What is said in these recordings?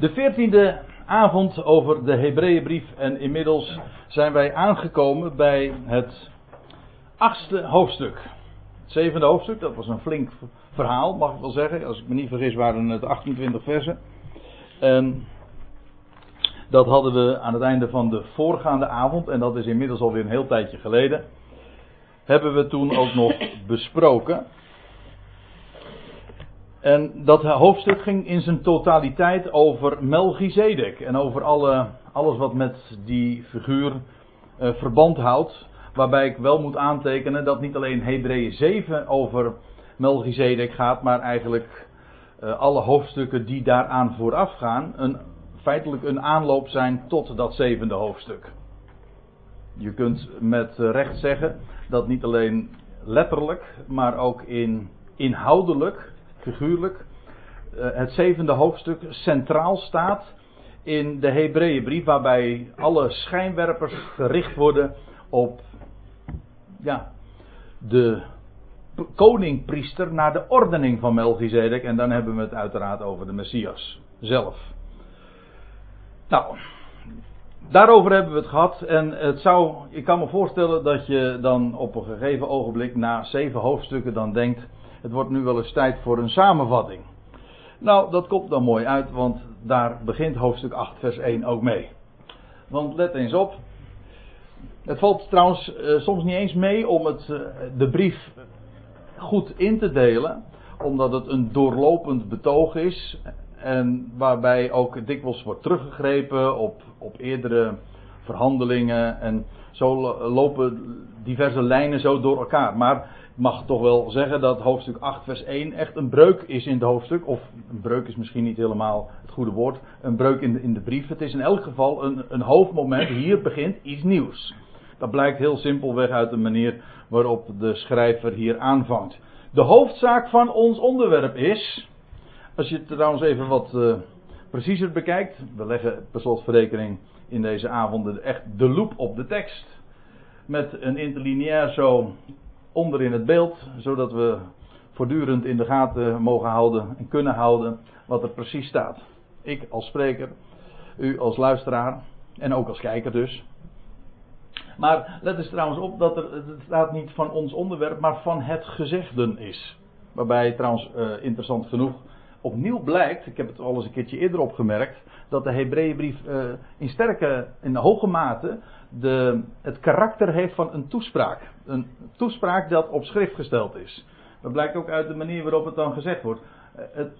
De veertiende avond over de Hebreeënbrief en inmiddels zijn wij aangekomen bij het achtste hoofdstuk. Het zevende hoofdstuk, dat was een flink verhaal, mag ik wel zeggen. Als ik me niet vergis waren het 28 versen. En dat hadden we aan het einde van de voorgaande avond, en dat is inmiddels alweer een heel tijdje geleden, hebben we toen ook nog besproken. En dat hoofdstuk ging in zijn totaliteit over Melchizedek en over alle, alles wat met die figuur uh, verband houdt. Waarbij ik wel moet aantekenen dat niet alleen Hebreeën 7 over Melchizedek gaat, maar eigenlijk uh, alle hoofdstukken die daaraan vooraf gaan, een, feitelijk een aanloop zijn tot dat zevende hoofdstuk. Je kunt met recht zeggen dat niet alleen letterlijk, maar ook in inhoudelijk figuurlijk, uh, het zevende hoofdstuk centraal staat in de Hebreeënbrief, waarbij alle schijnwerpers gericht worden op ja, de koningpriester naar de ordening van Melchizedek. En dan hebben we het uiteraard over de Messias zelf. Nou, daarover hebben we het gehad. En het zou, ik kan me voorstellen dat je dan op een gegeven ogenblik na zeven hoofdstukken dan denkt het wordt nu wel eens tijd voor een samenvatting. Nou, dat komt dan mooi uit, want daar begint hoofdstuk 8, vers 1 ook mee. Want let eens op. Het valt trouwens uh, soms niet eens mee om het, uh, de brief goed in te delen, omdat het een doorlopend betoog is. En waarbij ook dikwijls wordt teruggegrepen op, op eerdere verhandelingen. En zo lopen diverse lijnen zo door elkaar. Maar mag toch wel zeggen dat hoofdstuk 8, vers 1 echt een breuk is in het hoofdstuk. Of een breuk is misschien niet helemaal het goede woord. Een breuk in de, in de brief. Het is in elk geval een, een hoofdmoment. Hier begint iets nieuws. Dat blijkt heel simpelweg uit de manier waarop de schrijver hier aanvangt. De hoofdzaak van ons onderwerp is. Als je het trouwens even wat uh, preciezer bekijkt. We leggen per slotverrekening in deze avonden echt de loop op de tekst. Met een interlineair zo onder in het beeld, zodat we voortdurend in de gaten mogen houden en kunnen houden wat er precies staat. Ik als spreker, u als luisteraar en ook als kijker dus. Maar let eens trouwens op dat er, het staat niet van ons onderwerp, maar van het gezegden is. Waarbij trouwens uh, interessant genoeg opnieuw blijkt, ik heb het al eens een keertje eerder opgemerkt, dat de Hebreeënbrief uh, in sterke, in hoge mate de, het karakter heeft van een toespraak. Een toespraak dat op schrift gesteld is. Dat blijkt ook uit de manier waarop het dan gezegd wordt. Uh, het,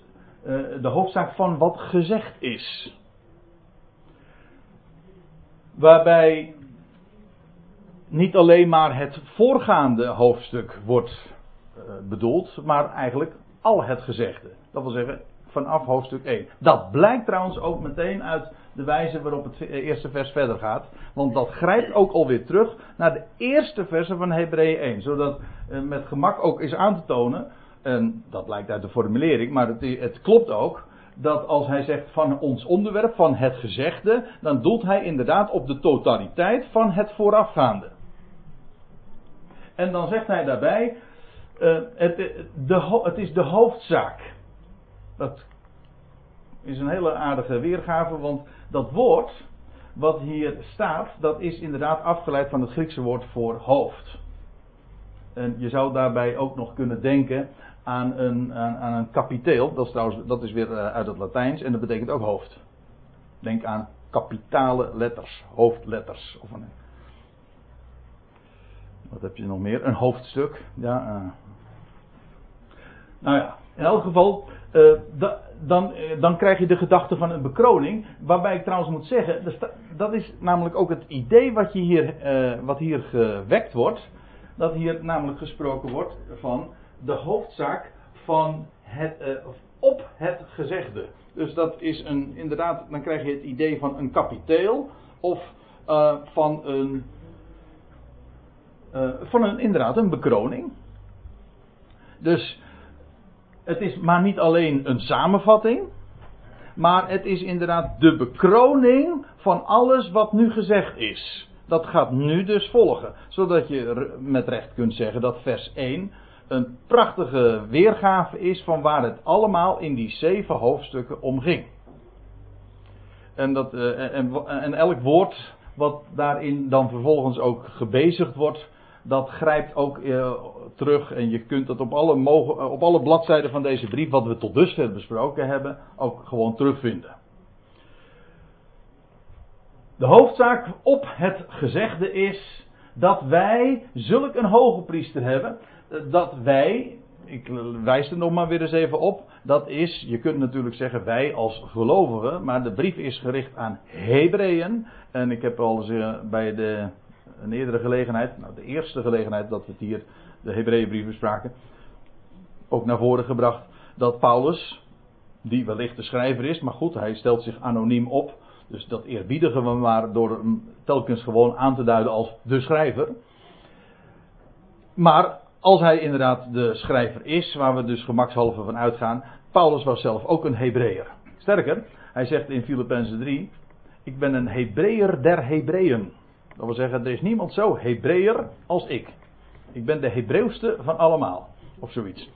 uh, de hoofdzaak van wat gezegd is. Waarbij niet alleen maar het voorgaande hoofdstuk wordt bedoeld, maar eigenlijk al het gezegde. Dat wil zeggen, vanaf hoofdstuk 1. Dat blijkt trouwens ook meteen uit de wijze waarop het eerste vers verder gaat. Want dat grijpt ook alweer terug naar de eerste versen van Hebreeën 1. Zodat eh, met gemak ook is aan te tonen, en dat blijkt uit de formulering, maar het, het klopt ook. Dat als hij zegt van ons onderwerp, van het gezegde, dan doelt hij inderdaad op de totaliteit van het voorafgaande. En dan zegt hij daarbij, uh, het, de, het is de hoofdzaak. Dat is een hele aardige weergave, want dat woord wat hier staat, dat is inderdaad afgeleid van het Griekse woord voor hoofd. En je zou daarbij ook nog kunnen denken aan een, aan, een kapiteel, dat is, trouwens, dat is weer eh, uit het Latijns en dat betekent ook hoofd. Denk aan kapitale letters, hoofdletters. Of een, wat heb je nog meer? Een hoofdstuk. Ja, uh. Nou ja, in elk geval, uh, dan, uh, dan krijg je de gedachte van een bekroning. Waarbij ik trouwens moet zeggen, dat is namelijk ook het idee wat, je hier, uh, wat hier gewekt wordt. Dat hier namelijk gesproken wordt van de hoofdzaak van het, op het gezegde. Dus dat is een, inderdaad, dan krijg je het idee van een kapiteel of van een, van een, inderdaad, een bekroning. Dus het is maar niet alleen een samenvatting, maar het is inderdaad de bekroning van alles wat nu gezegd is. Dat gaat nu dus volgen, zodat je met recht kunt zeggen dat vers 1 een prachtige weergave is van waar het allemaal in die zeven hoofdstukken om ging. En, dat, eh, en, en elk woord wat daarin dan vervolgens ook gebezigd wordt, dat grijpt ook uh, terug. En je kunt dat op alle, mogen, op alle bladzijden van deze brief, wat we tot dusver besproken hebben, ook gewoon terugvinden. De hoofdzaak op het gezegde is dat wij zulk een hoge priester hebben, dat wij, ik wijs er nog maar weer eens even op, dat is, je kunt natuurlijk zeggen wij als gelovigen, maar de brief is gericht aan Hebreeën. En ik heb al eens eh, bij de, een eerdere gelegenheid, nou de eerste gelegenheid dat we het hier de Hebreeënbrief bespraken, ook naar voren gebracht dat Paulus, die wellicht de schrijver is, maar goed, hij stelt zich anoniem op. Dus dat eerbiedigen we maar door hem telkens gewoon aan te duiden als de schrijver. Maar als hij inderdaad de schrijver is, waar we dus gemakshalve van uitgaan, Paulus was zelf ook een Hebreeër. Sterker, hij zegt in Filippenzen 3, ik ben een Hebreeër der Hebreeën. Dat wil zeggen, er is niemand zo Hebreeër als ik. Ik ben de Hebreeuwste van allemaal. Of zoiets.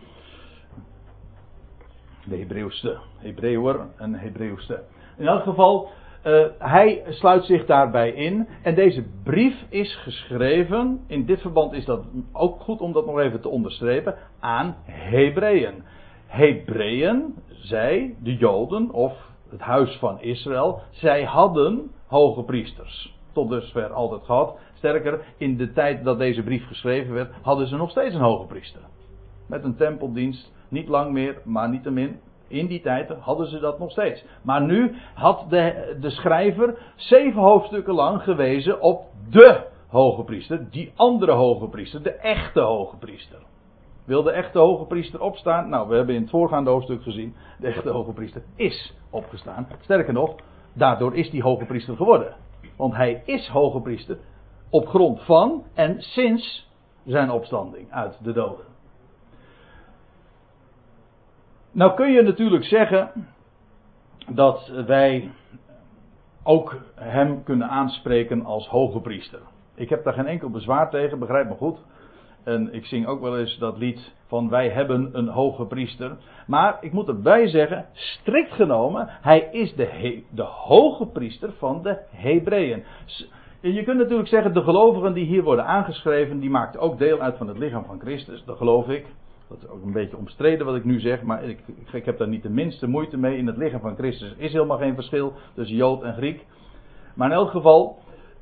De Hebreeuwste. Hebreeuwer en Hebreeuwste. In elk geval, uh, hij sluit zich daarbij in. En deze brief is geschreven. In dit verband is dat ook goed om dat nog even te onderstrepen. Aan Hebreeën. Hebreeën, zij, de Joden of het huis van Israël, zij hadden hoge priesters. Tot dusver altijd gehad. Sterker, in de tijd dat deze brief geschreven werd, hadden ze nog steeds een hoge priester. Met een tempeldienst, niet lang meer, maar niettemin in die tijd hadden ze dat nog steeds. Maar nu had de, de schrijver zeven hoofdstukken lang gewezen op de hoge priester. Die andere hoge priester, de echte hoge priester. Wil de echte hoge priester opstaan? Nou, we hebben in het voorgaande hoofdstuk gezien. De echte hoge priester is opgestaan. Sterker nog, daardoor is die hoge priester geworden. Want hij is hoge priester op grond van en sinds zijn opstanding uit de doden. Nou kun je natuurlijk zeggen dat wij ook hem kunnen aanspreken als hoge priester. Ik heb daar geen enkel bezwaar tegen, begrijp me goed. En ik zing ook wel eens dat lied van wij hebben een hoge priester. Maar ik moet erbij zeggen, strikt genomen, hij is de, de hoge priester van de Hebreeën. Je kunt natuurlijk zeggen, de gelovigen die hier worden aangeschreven, die maakt ook deel uit van het lichaam van Christus. Dat geloof ik. Dat is ook een beetje omstreden wat ik nu zeg, maar ik, ik heb daar niet de minste moeite mee. In het lichaam van Christus is helemaal geen verschil tussen Jood en Griek. Maar in elk geval,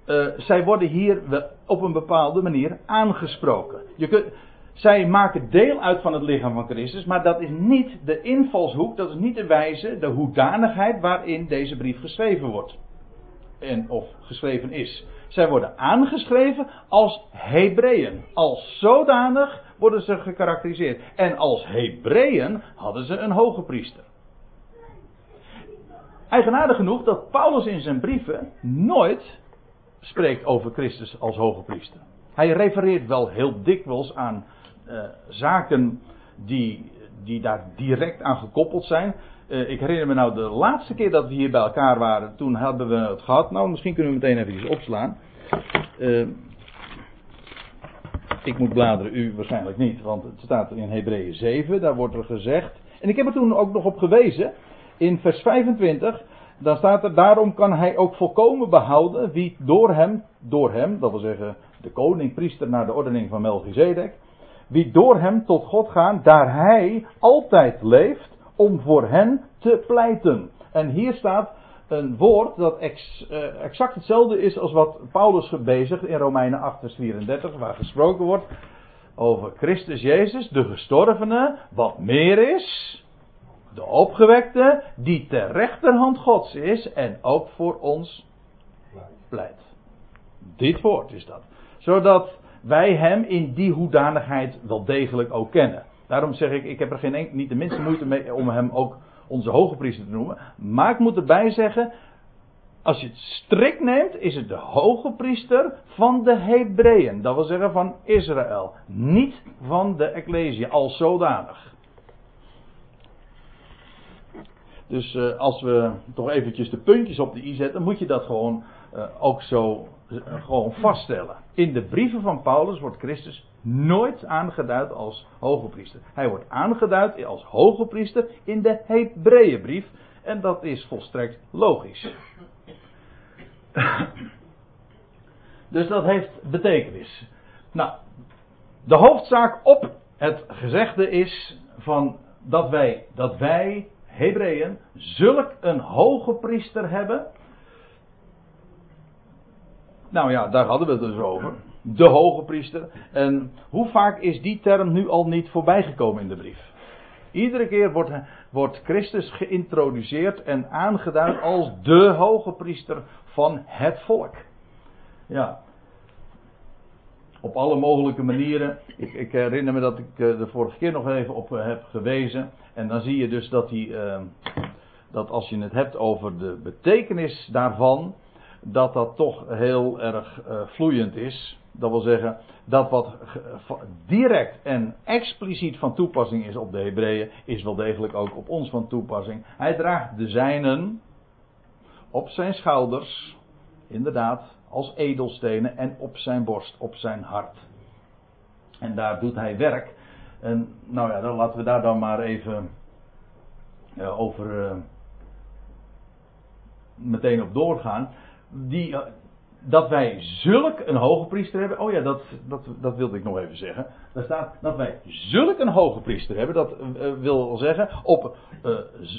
uh, zij worden hier op een bepaalde manier aangesproken. Je kunt, zij maken deel uit van het lichaam van Christus, maar dat is niet de invalshoek, dat is niet de wijze, de hoedanigheid waarin deze brief geschreven wordt. En of geschreven is. Zij worden aangeschreven als Hebreeën. Als zodanig worden ze gekarakteriseerd. En als Hebreeën hadden ze een hoge priester. Eigenaardig genoeg dat Paulus in zijn brieven nooit spreekt over Christus als hoge priester. Hij refereert wel heel dikwijls aan uh, zaken die, die daar direct aan gekoppeld zijn. Uh, ik herinner me nou de laatste keer dat we hier bij elkaar waren, toen hadden we het gehad. Nou, misschien kunnen we meteen even opslaan. Uh, ik moet bladeren, u waarschijnlijk niet, want het staat in Hebreeën 7, daar wordt er gezegd. En ik heb er toen ook nog op gewezen, in vers 25, dan staat er, daarom kan hij ook volkomen behouden wie door hem, door hem, dat wil zeggen de koning, priester naar de ordening van Melchizedek, wie door hem tot God gaan, daar hij altijd leeft om voor hen te pleiten. En hier staat een woord dat ex, uh, exact hetzelfde is als wat Paulus gebezigt in Romeinen 8 vers 34, waar gesproken wordt over Christus Jezus, de gestorvene, wat meer is, de opgewekte, die ter rechterhand Gods is en ook voor ons pleit. Dit woord is dat. Zodat wij hem in die hoedanigheid wel degelijk ook kennen. Daarom zeg ik, ik heb er geen niet de minste moeite mee om hem ook onze hoge priester te noemen. Maar ik moet erbij zeggen, als je het strikt neemt, is het de hoge priester van de Hebreeën. Dat wil zeggen van Israël. Niet van de Ecclesia als zodanig. Dus uh, als we toch eventjes de puntjes op de i zetten, moet je dat gewoon uh, ook zo uh, gewoon vaststellen. In de brieven van Paulus wordt Christus nooit aangeduid als hoge priester. Hij wordt aangeduid als hoge priester in de Hebreeënbrief. En dat is volstrekt logisch. dus dat heeft betekenis. Nou, de hoofdzaak op het gezegde is van dat wij, dat wij, Hebreeën, zulk een hoge priester hebben. Nou ja, daar hadden we het dus over. De hoge priester. En hoe vaak is die term nu al niet voorbijgekomen in de brief? Iedere keer wordt, wordt Christus geïntroduceerd en aangeduid als de hoge priester van het volk. Ja. Op alle mogelijke manieren. Ik, ik herinner me dat ik eh, de vorige keer nog even op eh, heb gewezen. En dan zie je dus dat, die, uh, dat als je het hebt over de betekenis daarvan, dat dat toch heel erg uh, vloeiend is. Dat wil zeggen, dat wat direct en expliciet van toepassing is op de Hebreeën, is wel degelijk ook op ons van toepassing. Hij draagt de zijnen op zijn schouders, inderdaad, als edelstenen en op zijn borst, op zijn hart. En daar doet hij werk. En nou ja, dan laten we daar dan maar even uh, over uh, meteen op doorgaan. Die, uh, dat wij zulk een hoge priester hebben. Oh ja, dat, dat, dat wilde ik nog even zeggen. Daar staat dat wij zulk een hoge priester hebben. Dat wil zeggen op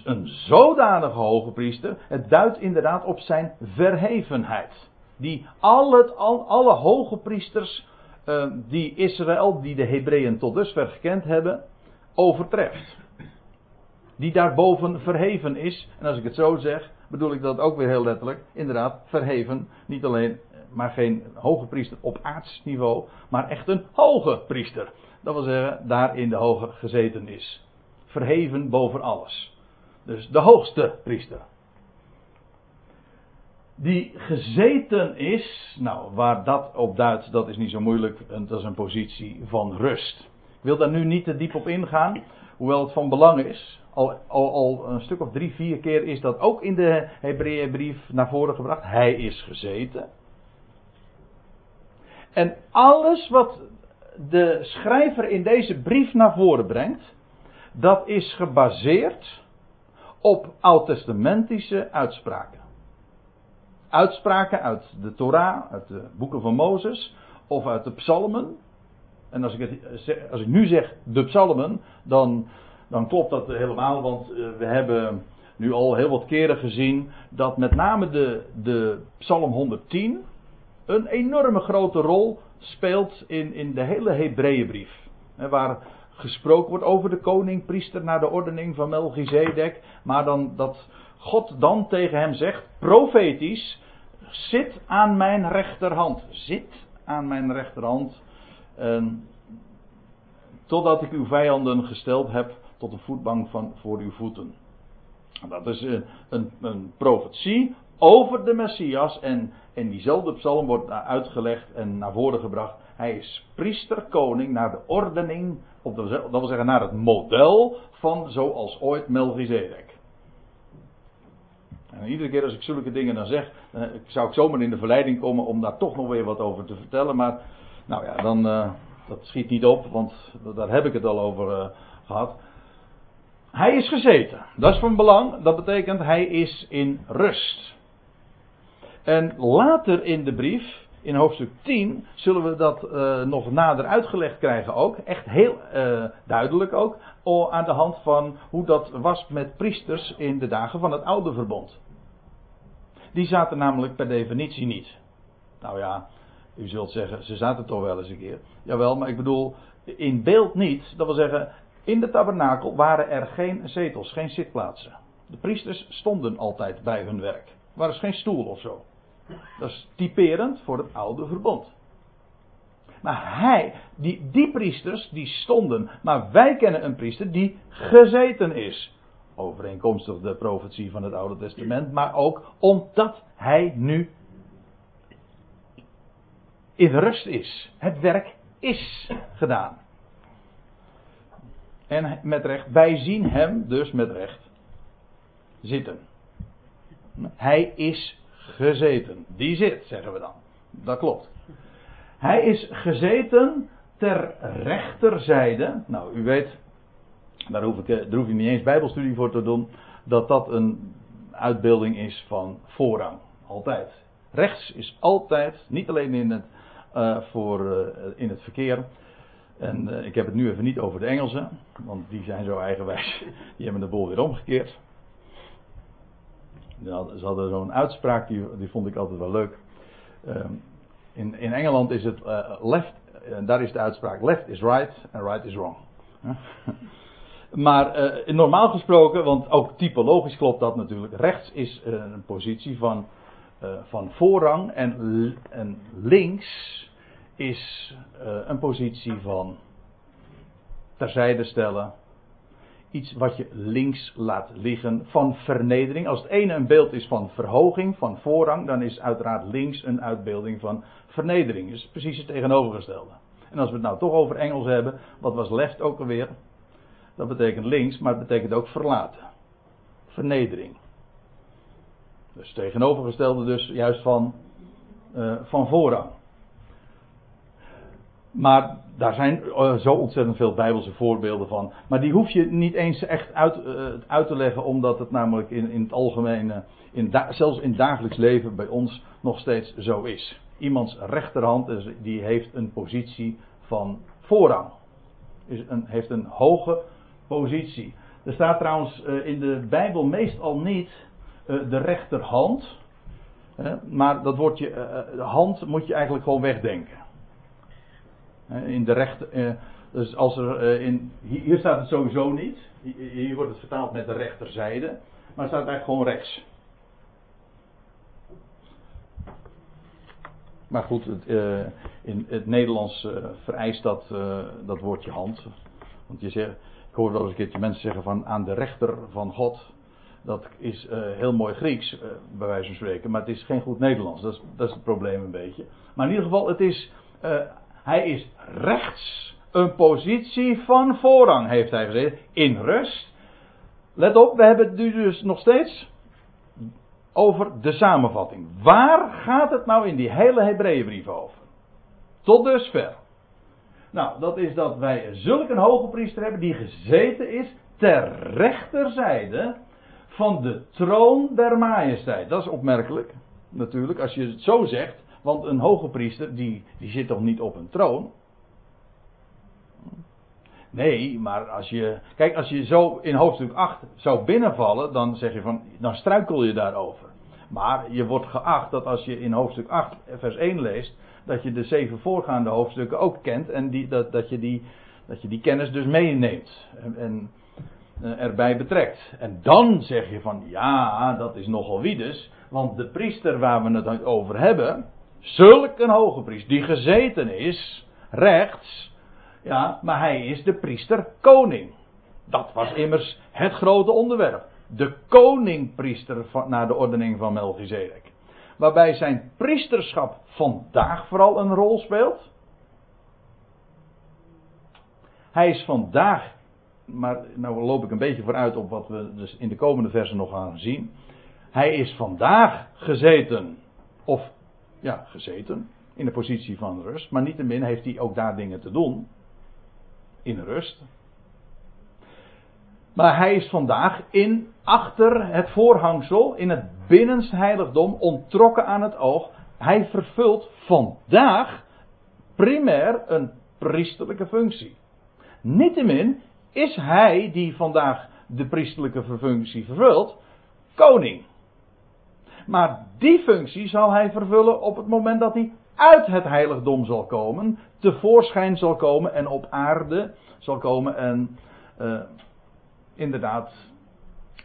een zodanige hoge priester. Het duidt inderdaad op zijn verhevenheid. Die al het, al, alle hoge priesters uh, die Israël, die de Hebreeën tot dusver gekend hebben, overtreft. Die daarboven verheven is. En als ik het zo zeg, bedoel ik dat ook weer heel letterlijk. Inderdaad, verheven. Niet alleen, maar geen hoge priester op aards niveau, maar echt een hoge priester. Dat wil zeggen, daar in de hoge gezeten is. Verheven boven alles. Dus de hoogste priester. Die gezeten is, nou waar dat op duidt, dat is niet zo moeilijk. Dat is een positie van rust. Ik wil daar nu niet te diep op ingaan, hoewel het van belang is. Al, al, al, een stuk of drie, vier keer is dat ook in de Hebreeënbrief naar voren gebracht. Hij is gezeten. En alles wat de schrijver in deze brief naar voren brengt, dat is gebaseerd op oud-testamentische uitspraken. Uitspraken uit de Torah, uit de boeken van Mozes of uit de psalmen. En als ik, het, als ik nu zeg de psalmen, dan dan klopt dat helemaal, want uh, we hebben nu al heel wat keren gezien dat met name de, de Psalm 110 een enorme grote rol speelt in, in de hele Hebreeënbrief. Waar gesproken wordt over de koning, priester naar de ordening van Melchizedek, maar dan dat God dan tegen hem zegt, profetisch, zit aan mijn rechterhand. Zit aan mijn rechterhand. totdat ik uw vijanden gesteld heb tot een voetbank van voor uw voeten. Dat is een, een, een profetie over de Messias. En in diezelfde psalm wordt uitgelegd en naar voren gebracht. Hij is priester, koning naar de ordening, of dat wil zeggen naar het model van zoals ooit Melchizedek. En iedere keer als ik zulke dingen dan zeg, dan zou ik zomaar in de verleiding komen om daar toch nog weer wat over te vertellen. Maar nou ja, dan, uh, dat schiet niet op, want daar heb ik het al over uh, gehad. Hij is gezeten. Dat is van belang. Dat betekent hij is in rust. En later in de brief, in hoofdstuk 10, zullen we dat nog nader uitgelegd krijgen ook. Echt heel duidelijk ook. Aan de hand van hoe dat was met priesters in de dagen van het oude verbond. Die zaten namelijk per definitie niet. Nou ja, u zult zeggen, ze zaten toch wel eens een keer. Jawel, maar ik bedoel, in beeld niet. Dat wil zeggen, in de tabernakel waren er geen zetels, geen zitplaatsen. De priesters stonden altijd bij hun werk. Er was geen stoel of zo. Dat is typerend voor het oude verbond. Maar hij, die, die priesters, die stonden. Maar wij kennen een priester die gezeten is. Overeenkomstig de profetie van het Oude Testament. Maar ook omdat hij nu in rust is. Het werk is gedaan. En met recht, wij zien hem dus met recht zitten. Hij is gezeten. Die zit, zeggen we dan. Dat klopt. Hij is gezeten ter rechterzijde. Nou, u weet, daar hoef, ik, eh, je niet eens Bijbelstudie voor te doen. Dat dat een uitbeelding is van voorrang. Altijd. Rechts is altijd, niet alleen in het, uh, voor, uh, in het verkeer. En ik heb het nu even niet over de Engelsen, want die zijn zo eigenwijs. Die hebben de bol weer omgekeerd. Ze hadden zo'n uitspraak, die, die vond ik altijd wel leuk. Ehm, in, in Engeland is het left, daar is de uitspraak left is right en right is wrong. Maar uh, normaal gesproken, want ook typologisch klopt dat natuurlijk. Rechts is uh, een positie van, uh, van voorrang en, en, links is een positie van terzijde stellen. Iets wat je links laat liggen van vernedering. Als het ene een beeld is van verhoging, van voorrang, dan is uiteraard links een uitbeelding van vernedering. Dus precies het tegenovergestelde. En als we het nou toch over Engels hebben, wat was left ook alweer? Dat betekent links, maar het betekent ook verlaten. Vernedering. Dus tegenovergestelde dus juist van, uh, van voorrang. Maar daar zijn uh, zo ontzettend veel bijbelse voorbeelden van. Maar die hoef je niet eens echt uit, uh, uit te leggen, omdat het namelijk in, in het algemeen, in zelfs in het dagelijks leven bij ons nog steeds zo is. Iemands rechterhand die heeft een positie van voorrang. Is een, heeft een hoge positie. Er staat trouwens uh, in de Bijbel meestal niet uh, de rechterhand. Maar dat woordje de hand moet je eigenlijk gewoon wegdenken. in de rechter. dus als er in. Hier staat het sowieso niet. Hier wordt het vertaald met de rechterzijde. Maar het staat eigenlijk gewoon rechts. Maar goed, het, in het Nederlands vereist dat, dat woordje hand. Want je zegt, ik hoor wel eens een keertje mensen zeggen van aan de rechter van God. Dat is uh, heel mooi Grieks, uh, bij wijze van spreken, maar het is geen goed Nederlands. Dat is, dat is het probleem een beetje. Maar in ieder geval, het is, uh, hij is rechts een positie van voorrang, heeft hij gezegd, in rust. Let op, we hebben het nu dus nog steeds over de samenvatting. Waar gaat het nou in die hele Hebreeënbrief over? Tot dusver. Nou, dat is dat wij zulk een hoge priester hebben die gezeten is ter rechterzijde van de troon der majesteit. Dat is opmerkelijk, natuurlijk, als je het zo zegt. Want een hoge priester, die, die zit toch niet op een troon? Nee, maar als je. Kijk, als je zo in hoofdstuk 8 zou binnenvallen, dan zeg je van. Dan struikel je daarover. Maar je wordt geacht dat als je in hoofdstuk 8, vers 1 leest dat je de zeven voorgaande hoofdstukken ook kent en die, dat, dat, je die, dat je die kennis dus meeneemt en, en uh, erbij betrekt. En dan zeg je van ja, dat is nogal wie dus, want de priester waar we het over hebben, zulk een hoge priester die gezeten is, rechts, ja, maar hij is de priester koning. Dat was immers het grote onderwerp. De koningpriester naar de ordening van Melchizedek waarbij zijn priesterschap vandaag vooral een rol speelt. Hij is vandaag, maar nou loop ik een beetje vooruit op wat we dus in de komende versen nog gaan zien. Hij is vandaag gezeten, of ja, gezeten, in de positie van rust, maar niettemin heeft hij ook daar dingen te doen. In rust. Maar hij is vandaag in achter het voorhangsel, in het binnenste heiligdom, ontrokken aan het oog. Hij vervult vandaag primair een priesterlijke functie. Niettemin is hij die vandaag de priesterlijke functie vervult, koning. Maar die functie zal hij vervullen op het moment dat hij uit het heiligdom zal komen, tevoorschijn zal komen en op aarde zal komen en uh, inderdaad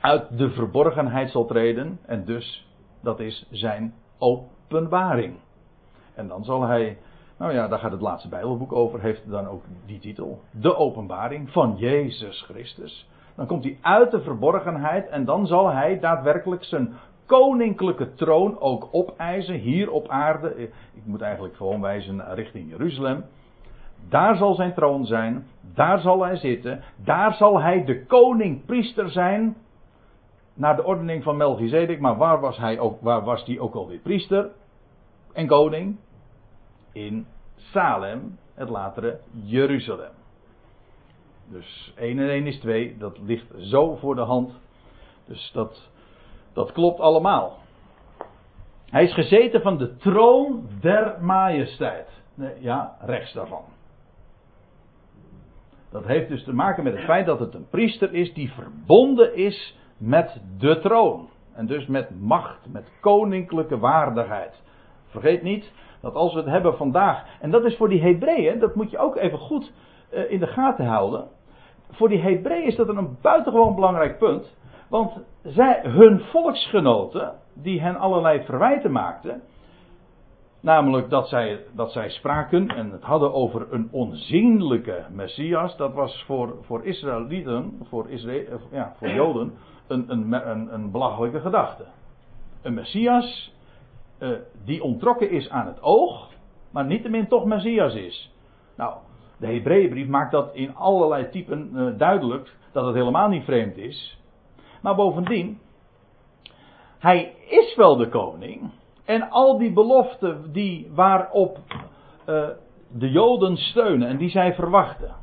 uit de verborgenheid zal treden. En dus, dat is zijn openbaring. En dan zal hij, nou ja, daar gaat het laatste Bijbelboek over, heeft dan ook die titel. De openbaring van Jezus Christus. Dan komt hij uit de verborgenheid en dan zal hij daadwerkelijk zijn koninklijke troon ook opeisen hier op aarde. Ik moet eigenlijk gewoon wijzen richting Jeruzalem. Daar zal zijn troon zijn, daar zal hij zitten, daar zal hij de koning-priester zijn, naar de ordening van Melchizedek, maar waar was hij ook, waar was hij ook alweer priester en koning? In Salem, het latere Jeruzalem. Dus 1 en 1 is 2, dat ligt zo voor de hand. Dus dat, dat klopt allemaal. Hij is gezeten van de troon der majesteit. Ja, rechts daarvan. Dat heeft dus te maken met het feit dat het een priester is die verbonden is met de troon. En dus met macht, met koninklijke waardigheid. Vergeet niet dat als we het hebben vandaag, en dat is voor die Hebreeën, dat moet je ook even goed uh, in de gaten houden. Voor die Hebreeën is dat een buitengewoon belangrijk punt. Want zij, hun volksgenoten, die hen allerlei verwijten maakten, Namelijk dat zij, dat zij spraken en het hadden over een onzienlijke Messias. Dat was voor, voor Israëlieten, voor, Israël, ja, voor Joden, een, een, een, een belachelijke gedachte. Een Messias uh, die ontrokken is aan het oog, maar niettemin toch Messias is. Nou, de Hebreeënbrief maakt dat in allerlei typen uh, duidelijk dat het helemaal niet vreemd is. Maar bovendien, hij is wel de koning, en al die beloften die waarop uh, de Joden steunen en die zij verwachten.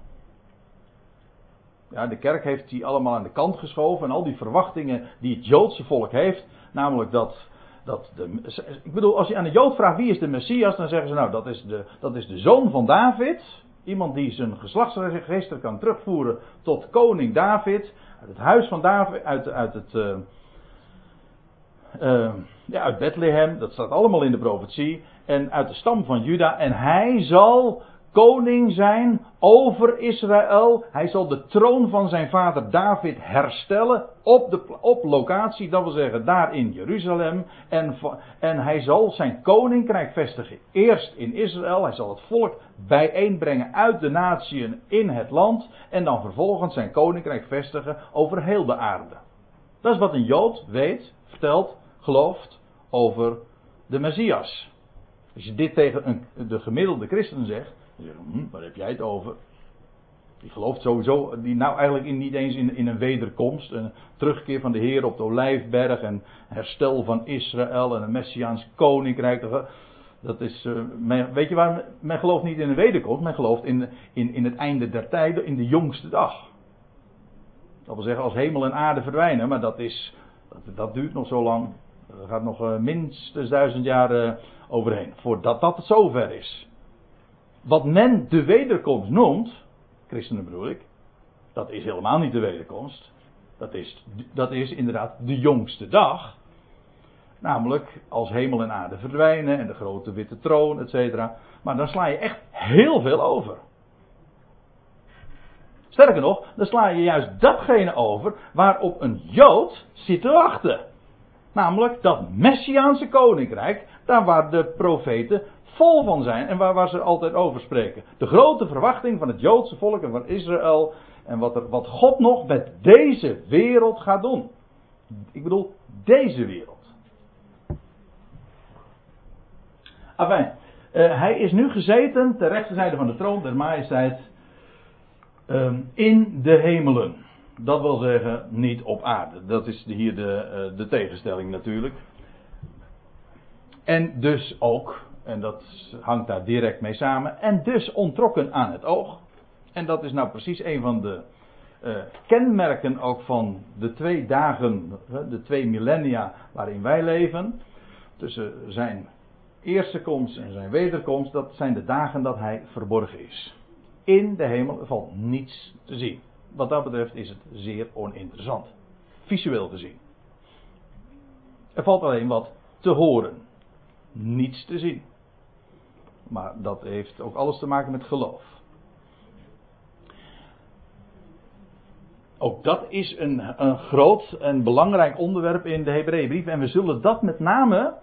Ja, de kerk heeft die allemaal aan de kant geschoven en al die verwachtingen die het Joodse volk heeft, namelijk dat, dat de, ik bedoel, als je aan de Jood vraagt wie is de Messias, dan zeggen ze nou dat is de, dat is de zoon van David, iemand die zijn geslachtsregister kan terugvoeren tot koning David, uit het huis van David, uit, uit het, uh, uh, ja, uit Bethlehem, dat staat allemaal in de profetie. En uit de stam van Juda. En hij zal koning zijn over Israël. Hij zal de troon van zijn vader David herstellen op, de, op locatie, dat wil zeggen daar in Jeruzalem. En, en hij zal zijn koninkrijk vestigen. Eerst in Israël, hij zal het volk bijeenbrengen uit de natieën in het land. En dan vervolgens zijn koninkrijk vestigen over heel de aarde. Dat is wat een Jood weet, vertelt, gelooft over de Messias. Als je dit tegen een, de gemiddelde christen zegt, dan hm, waar heb jij het over? Die gelooft sowieso, die nou eigenlijk in, niet eens in, in een wederkomst, een terugkeer van de Heer op de Olijfberg, en herstel van Israël en een Messiaans koninkrijk. Dat is, uh, weet je waar, men gelooft niet in een wederkomst, men gelooft in, in, in het einde der tijden, in de jongste dag. Dat wil zeggen, als hemel en aarde verdwijnen, maar dat is, dat, dat duurt nog zo lang. Er gaat nog uh, minstens duizend jaar uh, overheen voordat dat zover is. Wat men de wederkomst noemt, christenen bedoel ik, dat is helemaal niet de wederkomst. Dat is, dat is inderdaad de jongste dag. Namelijk als hemel en aarde verdwijnen en de grote witte troon, et cetera. Maar dan sla je echt heel veel over. Sterker nog, dan sla je juist datgene over waarop een Jood zit te wachten. Namelijk dat Messiaanse koninkrijk, daar waar de profeten vol van zijn en waar, waar ze altijd over spreken. De grote verwachting van het Joodse volk en van Israël en wat, er, wat God nog met deze wereld gaat doen. Ik bedoel, deze wereld. Enfin, uh, hij is nu gezeten ter rechterzijde van de troon der majesteit um, in de hemelen. Dat wil zeggen, niet op aarde. Dat is hier de, eh, de tegenstelling natuurlijk. En dus ook, en dat hangt daar direct mee samen, en dus ontrokken aan het oog. En dat is nou precies een van de uh, kenmerken ook van de twee dagen, de twee millennia waarin wij leven. Tussen zijn eerste komst en zijn wederkomst, dat zijn de dagen dat hij verborgen is. In de hemel valt niets te zien wat dat betreft is het zeer oninteressant. Visueel gezien. Er valt alleen wat te horen. Niets te zien. Maar dat heeft ook alles te maken met geloof. Ook dat is een, een groot en belangrijk onderwerp in de Hebreeënbrief. En we zullen dat met name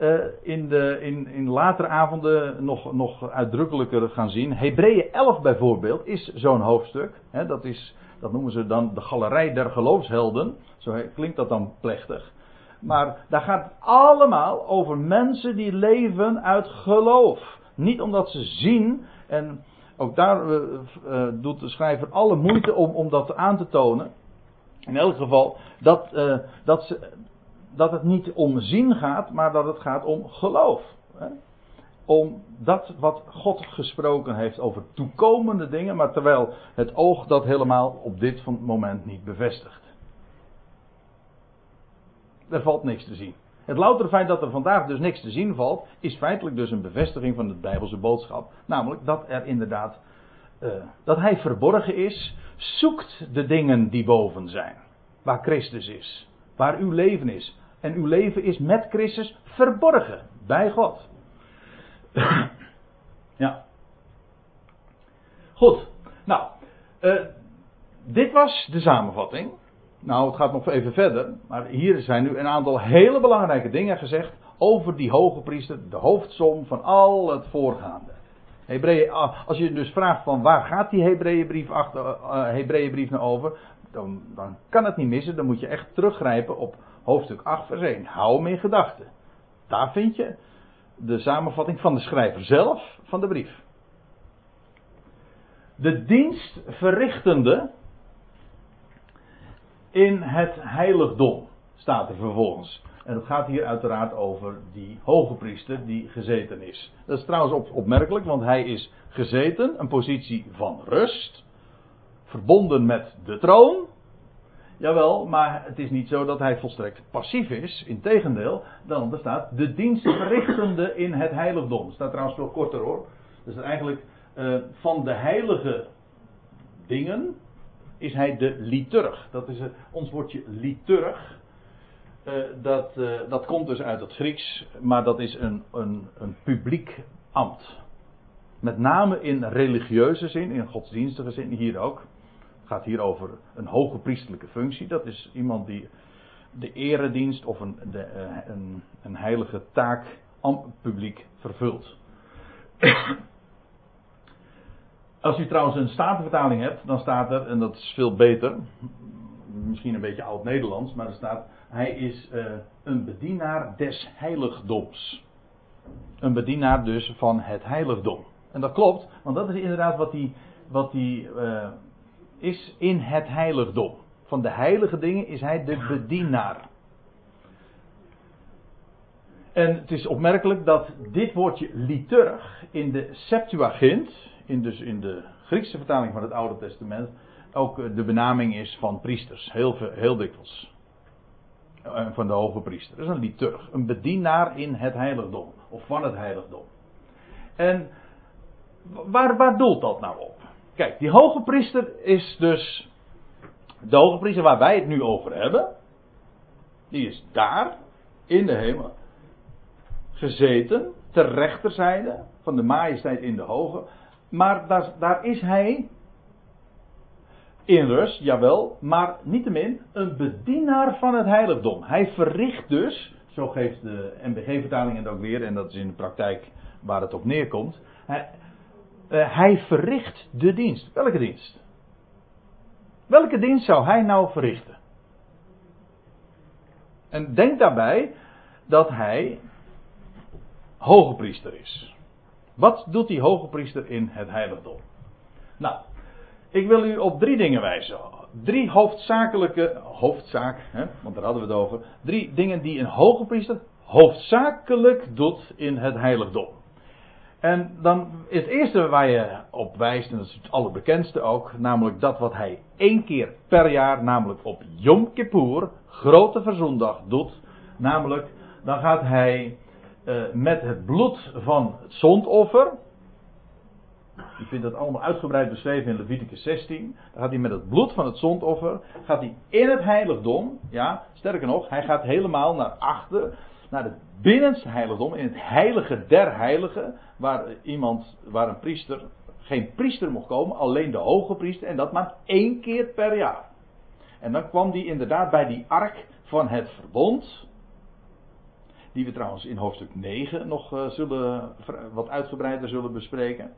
uh, in, de, in, in latere avonden nog, nog uitdrukkelijker gaan zien. Hebreeën 11 bijvoorbeeld is zo'n hoofdstuk. Hè, dat, is, dat noemen ze dan de galerij der geloofshelden. Zo klinkt dat dan plechtig. Maar daar gaat het allemaal over mensen die leven uit geloof. Niet omdat ze zien, en ook daar uh, uh, doet de schrijver alle moeite om, om dat aan te tonen. In elk geval, dat, dat, ze, dat het niet om zien gaat, maar dat het gaat om geloof. Hè? Om dat wat God gesproken heeft over toekomende dingen, maar terwijl het oog dat helemaal op dit moment niet bevestigt. Er valt niks te zien. Het loutere feit dat er vandaag dus niks te zien valt, is feitelijk dus een bevestiging van de Bijbelse boodschap. Namelijk dat er inderdaad, uh, dat hij verborgen is, zoekt de dingen die boven zijn. Waar Christus is. Waar uw leven is. En uw leven is met Christus verborgen bij God. ja. Goed. Nou, uh, dit was de samenvatting. Nou, het gaat nog even verder. Maar hier zijn nu een aantal hele belangrijke dingen gezegd over die hoge priester, de hoofdsom van al het voorgaande. Hebreeën, ah, als je dus vraagt van waar gaat die Hebreeënbrief, uh, nou over, dan, dan kan het niet missen. Dan moet je echt teruggrijpen op hoofdstuk 8 vers 1. Hou hem in gedachten. Daar vind je de samenvatting van de schrijver zelf van de brief. De dienst verrichtende in het heiligdom, staat er vervolgens. En het gaat hier uiteraard over die hoge priester die gezeten is. Dat is trouwens op, opmerkelijk, want hij is gezeten, een positie van rust, verbonden met de troon. Jawel, maar het is niet zo dat hij volstrekt passief is. Integendeel, dan bestaat de dienst verrichtende in het heiligdom. Staat trouwens veel korter hoor. Dus eigenlijk uh, van de heilige dingen, is hij de liturg. Dat is het, ons woordje liturg. Uh, dat, dat komt dus uit het Grieks, maar dat is een, een, een publiek ambt. Met name in religieuze zin, in godsdienstige zin, hier ook. Gaat hier over een hoge priestelijke functie. Dat is iemand die de eredienst of een, de, uh, een, een heilige taak publiek vervult. Als u trouwens een statenvertaling hebt, dan staat er, en dat is veel beter, misschien een beetje oud-Nederlands, maar er staat, hij is uh, een bedienaar des heiligdoms. Een bedienaar dus van het heiligdom. En dat klopt, want dat is inderdaad wat hij wat die, uh, is in het heiligdom. Van de heilige dingen is hij de bedienaar. En het is opmerkelijk dat dit woordje liturg in de Septuagint, in, dus in de Griekse vertaling van het Oude Testament ook eh, de benaming is van priesters. Heel, heel dikwijls. Eh, van de hoge priester. Dat is een liturg. Een bedienaar in het heiligdom. Of van het heiligdom. En waar, waar doelt dat nou op? Kijk, die hoge priester is dus. De hoge priester waar wij het nu over hebben. Die is daar. In de hemel. Gezeten. Ter rechterzijde. Van de majesteit in de hoge. Maar daar, daar is hij in rust, jawel, maar niettemin een bedienaar van het heiligdom. Hij verricht dus, zo geeft de NBG-vertaling het ook weer, en dat is in de praktijk waar het op neerkomt. Hij, uh, hij verricht de dienst. Welke dienst? Welke dienst zou hij nou verrichten? En denk daarbij dat hij hoge priester is. Wat doet die hoge priester in het heiligdom? Nou, ik wil u op drie dingen wijzen. Drie hoofdzakelijke, hoofdzaak, hè, want daar hadden we het over. Drie dingen die een hoge priester hoofdzakelijk doet in het heiligdom. En dan het eerste waar je op wijst, en dat is het allerbekendste ook, namelijk dat wat hij één keer per jaar, namelijk op Yom Kippur, grote verzoendag, doet. Namelijk, dan gaat hij uh, met het bloed van het zondoffer. U vindt dat allemaal uitgebreid beschreven in Leviticus 16. Dan gaat hij met het bloed van het zondoffer, gaat hij in het heiligdom, ja, sterker nog, hij gaat helemaal naar achter, naar het binnenste heiligdom, in het heilige der heiligen, waar iemand, waar een priester, geen priester mocht komen, alleen de hoge priester, en dat maar één keer per jaar. En dan kwam die inderdaad bij die ark van het verbond, die we trouwens in hoofdstuk 9 nog uh, zullen, wat uitgebreider zullen bespreken.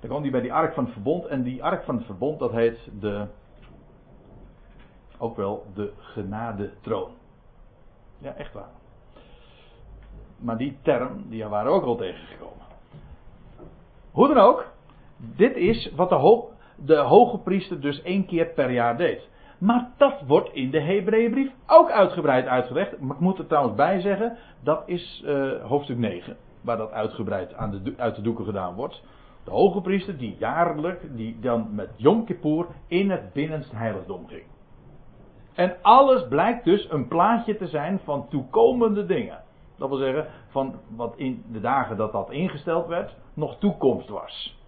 Dan kwam die bij die ark van het verbond. En die ark van het verbond, dat heet de. Ook wel de genadetroon. Ja, echt waar. Maar die term, die waren ook wel tegengekomen. Hoe dan ook, dit is wat de, de hoge priester dus één keer per jaar deed. Maar dat wordt in de Hebreeënbrief ook uitgebreid uitgelegd. Maar ik moet er trouwens bij zeggen, dat is uh, hoofdstuk 9, waar dat uitgebreid aan de, uit de doeken gedaan wordt. De hoge priester die jaarlijk, die dan met Yom Kippur in het binnenste heiligdom ging. En alles blijkt dus een plaatje te zijn van toekomende dingen. Dat wil zeggen, van wat in de dagen dat dat ingesteld werd, nog toekomst was.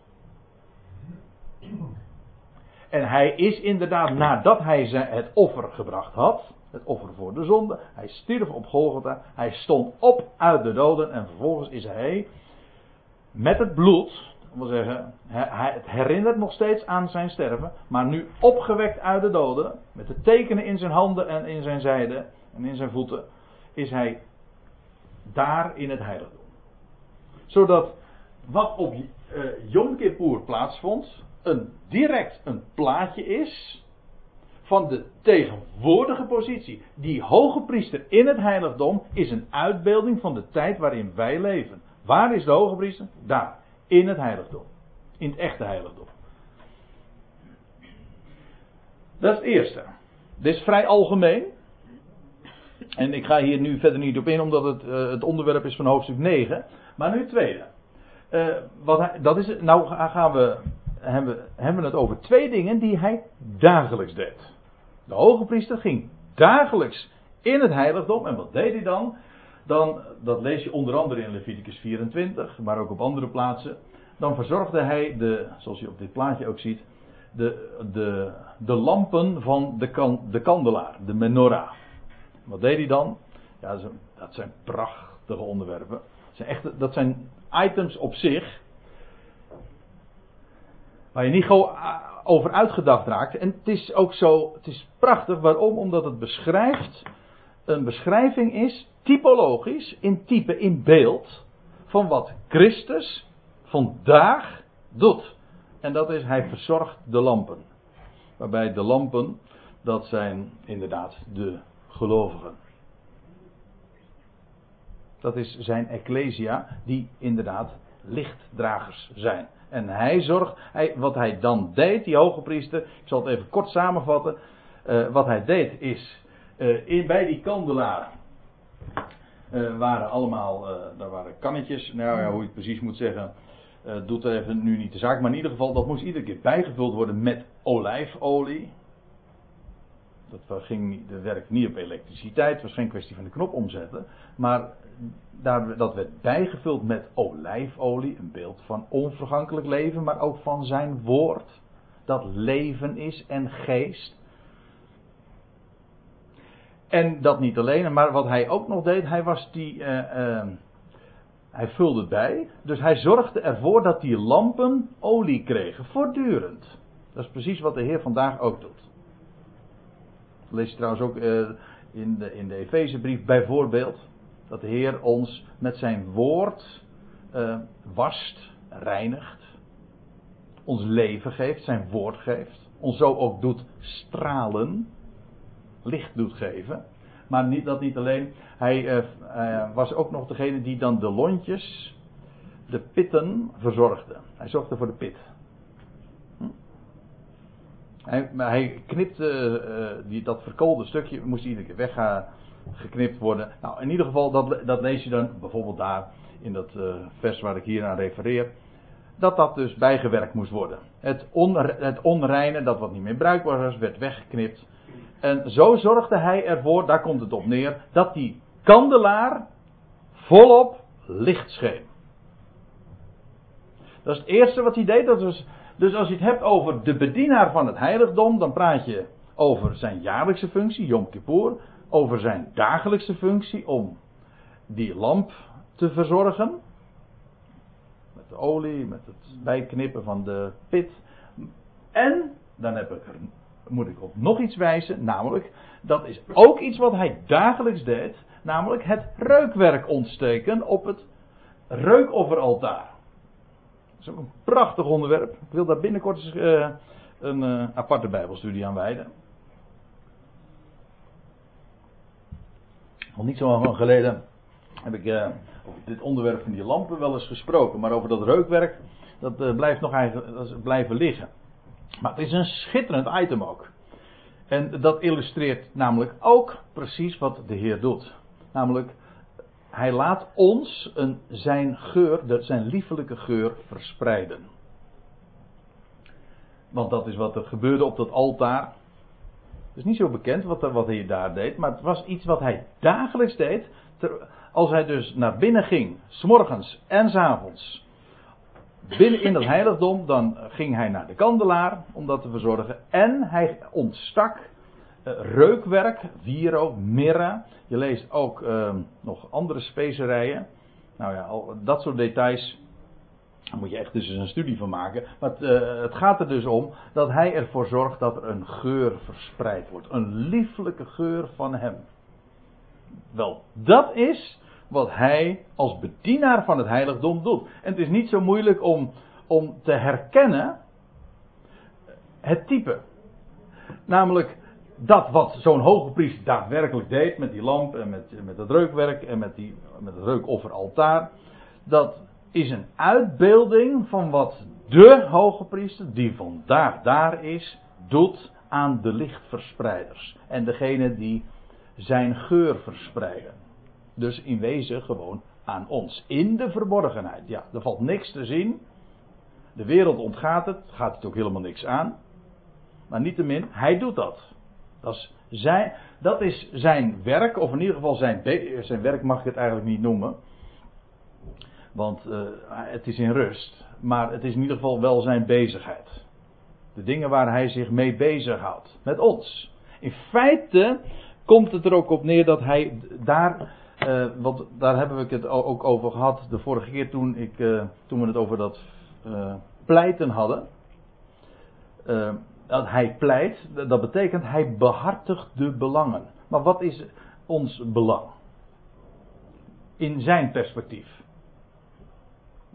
En hij is inderdaad, nadat hij het offer gebracht had, het offer voor de zonde, hij stierf op Golgotha, hij stond op uit de doden en vervolgens is hij met het bloed, dat wil zeggen, het herinnert nog steeds aan zijn sterven, maar nu opgewekt uit de doden, met de tekenen in zijn handen en in zijn zijde en in zijn voeten, is hij daar in het heiligdom. Zodat wat op uh, Yom Kippur plaatsvond, een, direct een plaatje is van de tegenwoordige positie. Die hoge priester in het heiligdom is een uitbeelding van de tijd waarin wij leven. Waar is de hoge priester? Daar, in het heiligdom. In het echte heiligdom. Dat is het eerste. Dit is vrij algemeen. En ik ga hier nu verder niet op in, omdat het uh, het onderwerp is van hoofdstuk 9. Maar nu het tweede. Uh, wat dat is, nou gaan we, hebben, hebben we het over twee dingen die hij dagelijks deed. De hoge priester ging dagelijks in het heiligdom. En wat deed hij dan? Dan, dat lees je onder andere in Leviticus 24, maar ook op andere plaatsen. Dan verzorgde hij de, zoals je op dit plaatje ook ziet, de, de, de lampen van de, de kandelaar, de menorah. Wat deed hij dan? Ja, dat zijn prachtige onderwerpen. Dat zijn, dat zijn items op zich. Waar je niet ah, over uitgedacht raakt. En het is ook zo, het is prachtig. Waarom? Omdat het beschrijft, een beschrijving is, typologisch, in type, in beeld, van wat Christus vandaag doet. En dat is, hij verzorgt de lampen. Waarbij de lampen, dat zijn inderdaad de gelovigen. Dat is zijn ecclesia, die inderdaad lichtdragers zijn. En hij zorgt, hij, wat hij dan deed, die hoge priester, ik zal het even kort samenvatten. Uh, wat hij deed is, in, bij die kandelaar uh, waren allemaal, daar waren kannetjes, nou ja, hoe je het precies moet zeggen, doet even nu niet de zaak. Maar in ieder geval, dat moest iedere keer bijgevuld worden met olijfolie. Dat ging, de werkt niet op elektriciteit, het was geen kwestie van de knop omzetten. Maar daar, dat werd bijgevuld met olijfolie, een beeld van onvergankelijk leven, maar ook van zijn woord. Dat leven is en geest. En dat niet alleen, maar wat hij ook nog deed, hij was die. Uh, uh, hij vulde het bij. Dus hij zorgde ervoor dat die lampen olie kregen, voortdurend. Dat is precies wat de Heer vandaag ook doet. Lees je trouwens ook uh, in de, in de Efezebrief bijvoorbeeld. Dat de Heer ons met zijn woord wast, reinigt. Ons leven geeft, zijn woord geeft. Ons zo ook doet stralen. Licht doet geven. Maar niet, dat niet alleen. Hij uh, was ook nog degene die dan de lontjes, de pitten verzorgde. Hij zorgde voor de pit. Hij, hij knipte uh, die, dat verkoolde stukje, moest iedere keer weggeknipt worden. Nou, in ieder geval, dat, dat lees je dan bijvoorbeeld daar in dat uh, vers waar ik hier aan refereer. Dat dat dus bijgewerkt moest worden. Het, on, het onreine, dat wat niet meer bruikbaar was, werd weggeknipt. En zo zorgde hij ervoor, daar komt het op neer, dat die kandelaar volop licht scheen. Dat is het eerste wat hij deed. Dat was dus als je het hebt over de bedienaar van het heiligdom, dan praat je over zijn jaarlijkse functie, Yom Kippur, over zijn dagelijkse functie om die lamp te verzorgen. Met de olie, met het bijknippen van de pit. En, dan heb ik, moet ik op nog iets wijzen, namelijk, dat is ook iets wat hij dagelijks deed, namelijk het reukwerk ontsteken op het reukofferaltaar. Een prachtig onderwerp. Ik wil daar binnenkort eens, uh, een uh, aparte Bijbelstudie aan wijden. Al niet zo lang geleden heb ik uh, over dit onderwerp van die lampen wel eens gesproken. Maar over dat reukwerk, dat blijft nog eigenlijk blijven liggen. Maar het is een schitterend item ook. En dat illustreert namelijk ook precies wat de Heer doet. Namelijk hij laat ons een, zijn geur, zijn liefelijke geur verspreiden. Want dat is wat er gebeurde op dat altaar. is niet zo bekend wat, wat hij daar deed, maar het was iets wat hij dagelijks deed. als hij dus naar binnen ging, s'morgens en s'avonds, binnen in dat heiligdom, dan ging hij naar de kandelaar om dat te verzorgen. En hij ontstak reukwerk, wierook, mirra. Je leest ook uh, nog andere specerijen. Nou ja, al, dat soort details. Daar moet je echt dus een studie van maken. Maar het, uh, het, gaat er dus om dat hij ervoor zorgt dat er een geur verspreid wordt. Een lieflijke geur van hem. Wel, dat is wat hij als bedienaar van het heiligdom doet. En het is niet zo moeilijk om, om te herkennen het type. Namelijk dat wat zo'n hoge priester daadwerkelijk deed met die lamp en met, met het reukwerk en met, die, met het reukofferaltaar. Dat is een uitbeelding van wat de hoge priester, die vandaag daar is, doet aan de lichtverspreiders. En degene die zijn geur verspreiden. Dus in wezen gewoon aan ons. In de verborgenheid. Ja, er valt niks te zien. De wereld ontgaat het. Gaat het ook helemaal niks aan. Maar niettemin, hij doet dat. Dat is zijn, dat is zijn werk, of in ieder geval zijn, zijn werk mag ik het eigenlijk niet noemen. Want uh, het is in rust. Maar het is in ieder geval wel zijn bezigheid. De dingen waar hij zich mee bezighoudt. Met ons. In feite komt het er ook op neer dat hij daar uh, want daar hebben we het ook over gehad de vorige keer toen, ik, uh, toen we het over dat pleiten hadden. Dat hij pleit, dat betekent hij behartigt de belangen. Maar wat is ons belang? In zijn perspectief.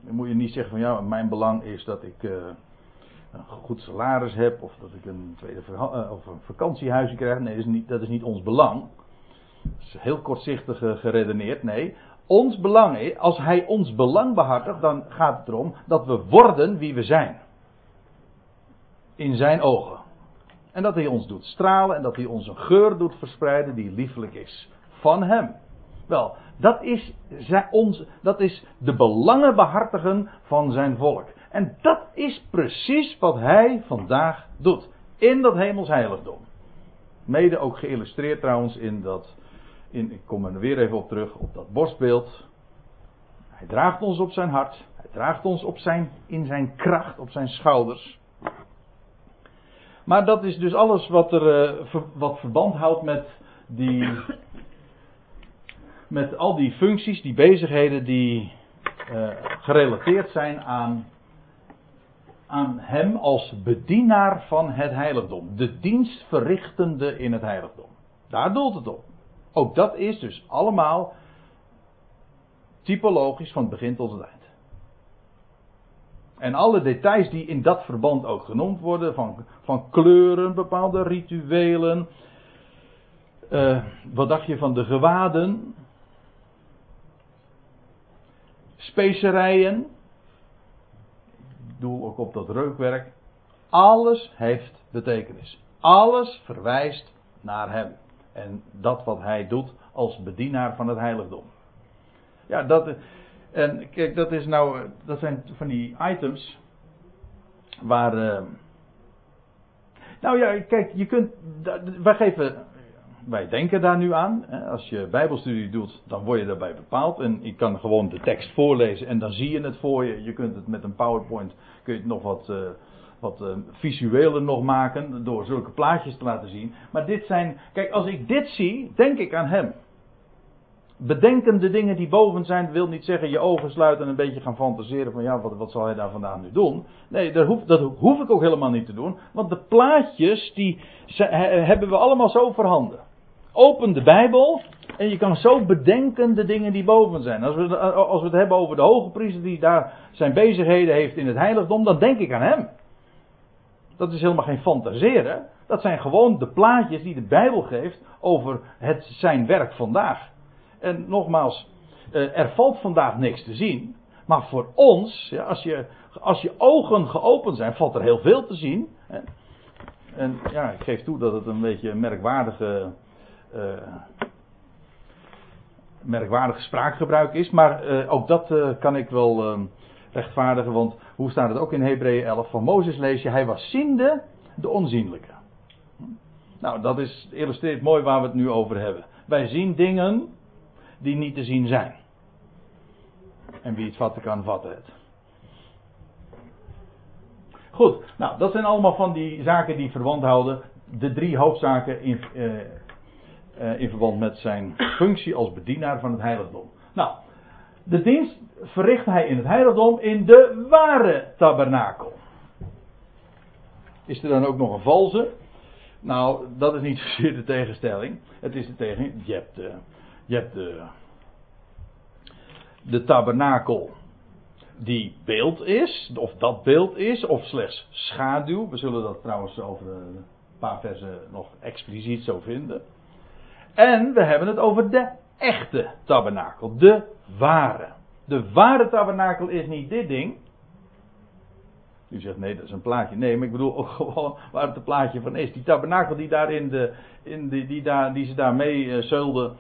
Dan moet je niet zeggen van ja, mijn belang is dat ik een goed salaris heb of dat ik een tweede of een vakantiehuisje krijg. Nee, dat is niet, dat is niet ons belang. Dat is heel kortzichtig geredeneerd. Nee, ons belang, als hij ons belang behartigt, dan gaat het erom dat we worden wie we zijn. In zijn ogen. En dat hij ons doet stralen en dat hij ons een geur doet verspreiden die liefelijk is. Van hem. Wel, dat is, ons, dat is de belangen behartigen van zijn volk. En dat is precies wat hij vandaag doet. In dat hemels heiligdom. Mede ook geïllustreerd trouwens in dat in, ik kom er weer even op terug, op dat borstbeeld. Hij draagt ons op zijn hart. Hij draagt ons op zijn, in zijn kracht, op zijn schouders. Maar dat is dus alles wat, er, uh, wat verband houdt met die. Met al die functies, die bezigheden die uh, gerelateerd zijn aan, aan hem als bedienaar van het heiligdom. De dienstverrichtende in het heiligdom. Daar doelt het op. Ook dat is dus allemaal typologisch van het begin tot het eind. En alle details die in dat verband ook genoemd worden, van, van kleuren, bepaalde rituelen. Uh, wat dacht je van de gewaden? Specerijen. Ik doe ook op dat reukwerk. Alles heeft betekenis. Alles verwijst naar hem. En dat wat hij doet als bedienaar van het heiligdom. Ja, dat. En kijk, dat is nou. Dat zijn van die items. Waar. Uh, nou ja, kijk, je kunt. Wij geven. Wij denken daar nu aan. Als je Bijbelstudie doet, dan word je daarbij bepaald. En ik kan gewoon de tekst voorlezen en dan zie je het voor je. Je kunt het met een PowerPoint. Kun je het nog wat. Uh, wat visueler nog maken door zulke plaatjes te laten zien. Maar dit zijn, kijk, als ik dit zie, denk ik aan hem. Bedenken de dingen die boven zijn, wil niet zeggen je ogen sluiten en een beetje gaan fantaseren van ja, wat, wat zal hij daar vandaan nu doen? Nee, dat hoef, dat hoef ik ook helemaal niet te doen, want de plaatjes die hebben we allemaal zo voorhanden. Open de Bijbel en je kan zo bedenken de dingen die boven zijn. Als we, als we het hebben over de hoge priester die daar zijn bezigheden heeft in het heiligdom, dan denk ik aan hem. Dat is helemaal geen fantaseren. Dat zijn gewoon de plaatjes die de Bijbel geeft over het, zijn werk vandaag. En nogmaals, eh, er valt vandaag niks te zien. Maar voor ons, ja, als, je, als je ogen geopend zijn, valt er heel veel te zien. En ja, ik geef toe dat het een beetje een merkwaardige, uh, merkwaardige spraakgebruik is. Maar uh, ook dat kan ik wel rechtvaardigen. Want hoe staat het ook in Hebreeën 11? Van Mozes lees je, hij was ziende de onzienlijke. Nou, dat is, illustreert mooi waar we het nu over hebben. Wij zien dingen die niet te zien zijn. En wie het vatten kan, vatten het. Goed, nou, dat zijn allemaal van die zaken die verband houden. De drie hoofdzaken in, uh, uh, in verband met zijn functie als bedienaar van het heiligdom. Nou, de dienst verricht hij in het heiligdom in de ware tabernakel. Is er dan ook nog een valse? Nou, dat is niet zozeer de tegenstelling. Het is de tegen. Je hebt de, je hebt de, tabernakel die beeld is, of dat beeld is, of slechts schaduw. We zullen dat trouwens over een paar versen nog expliciet zo vinden. En we hebben het over de echte tabernakel, de ware. De ware tabernakel is niet dit ding. U zegt nee, dat is een plaatje. Nee, maar ik bedoel ook gewoon waar het een plaatje van is. Die tabernakel die daar in de, in die, die, daar, die ze daar mee uh, zeulden.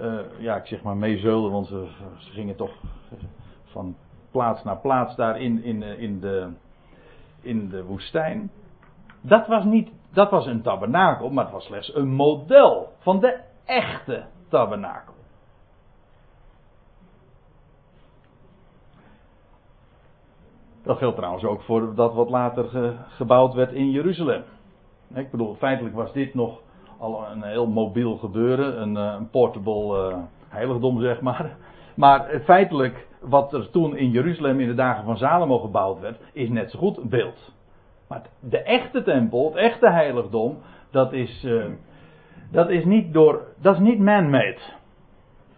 Uh, ja, ik zeg maar mee zeulden, want ze, gingen toch van plaats naar plaats daar in, in, eh, in, de, in de woestijn. Dat was niet, dat was een tabernakel, maar het was slechts een model van de echte tabernakel. Dat geldt trouwens ook voor dat wat later ge, gebouwd werd in Jeruzalem. Ik bedoel, feitelijk was dit nog al een heel mobiel gebeuren, een, eh, een portable uh, heiligdom zeg maar. Maar feitelijk, wat er toen in Jeruzalem in de dagen van Salomo gebouwd werd, is net zo goed een beeld. Maar de echte tempel, het echte heiligdom, dat is, uh, dat is niet door, dat is niet man-made.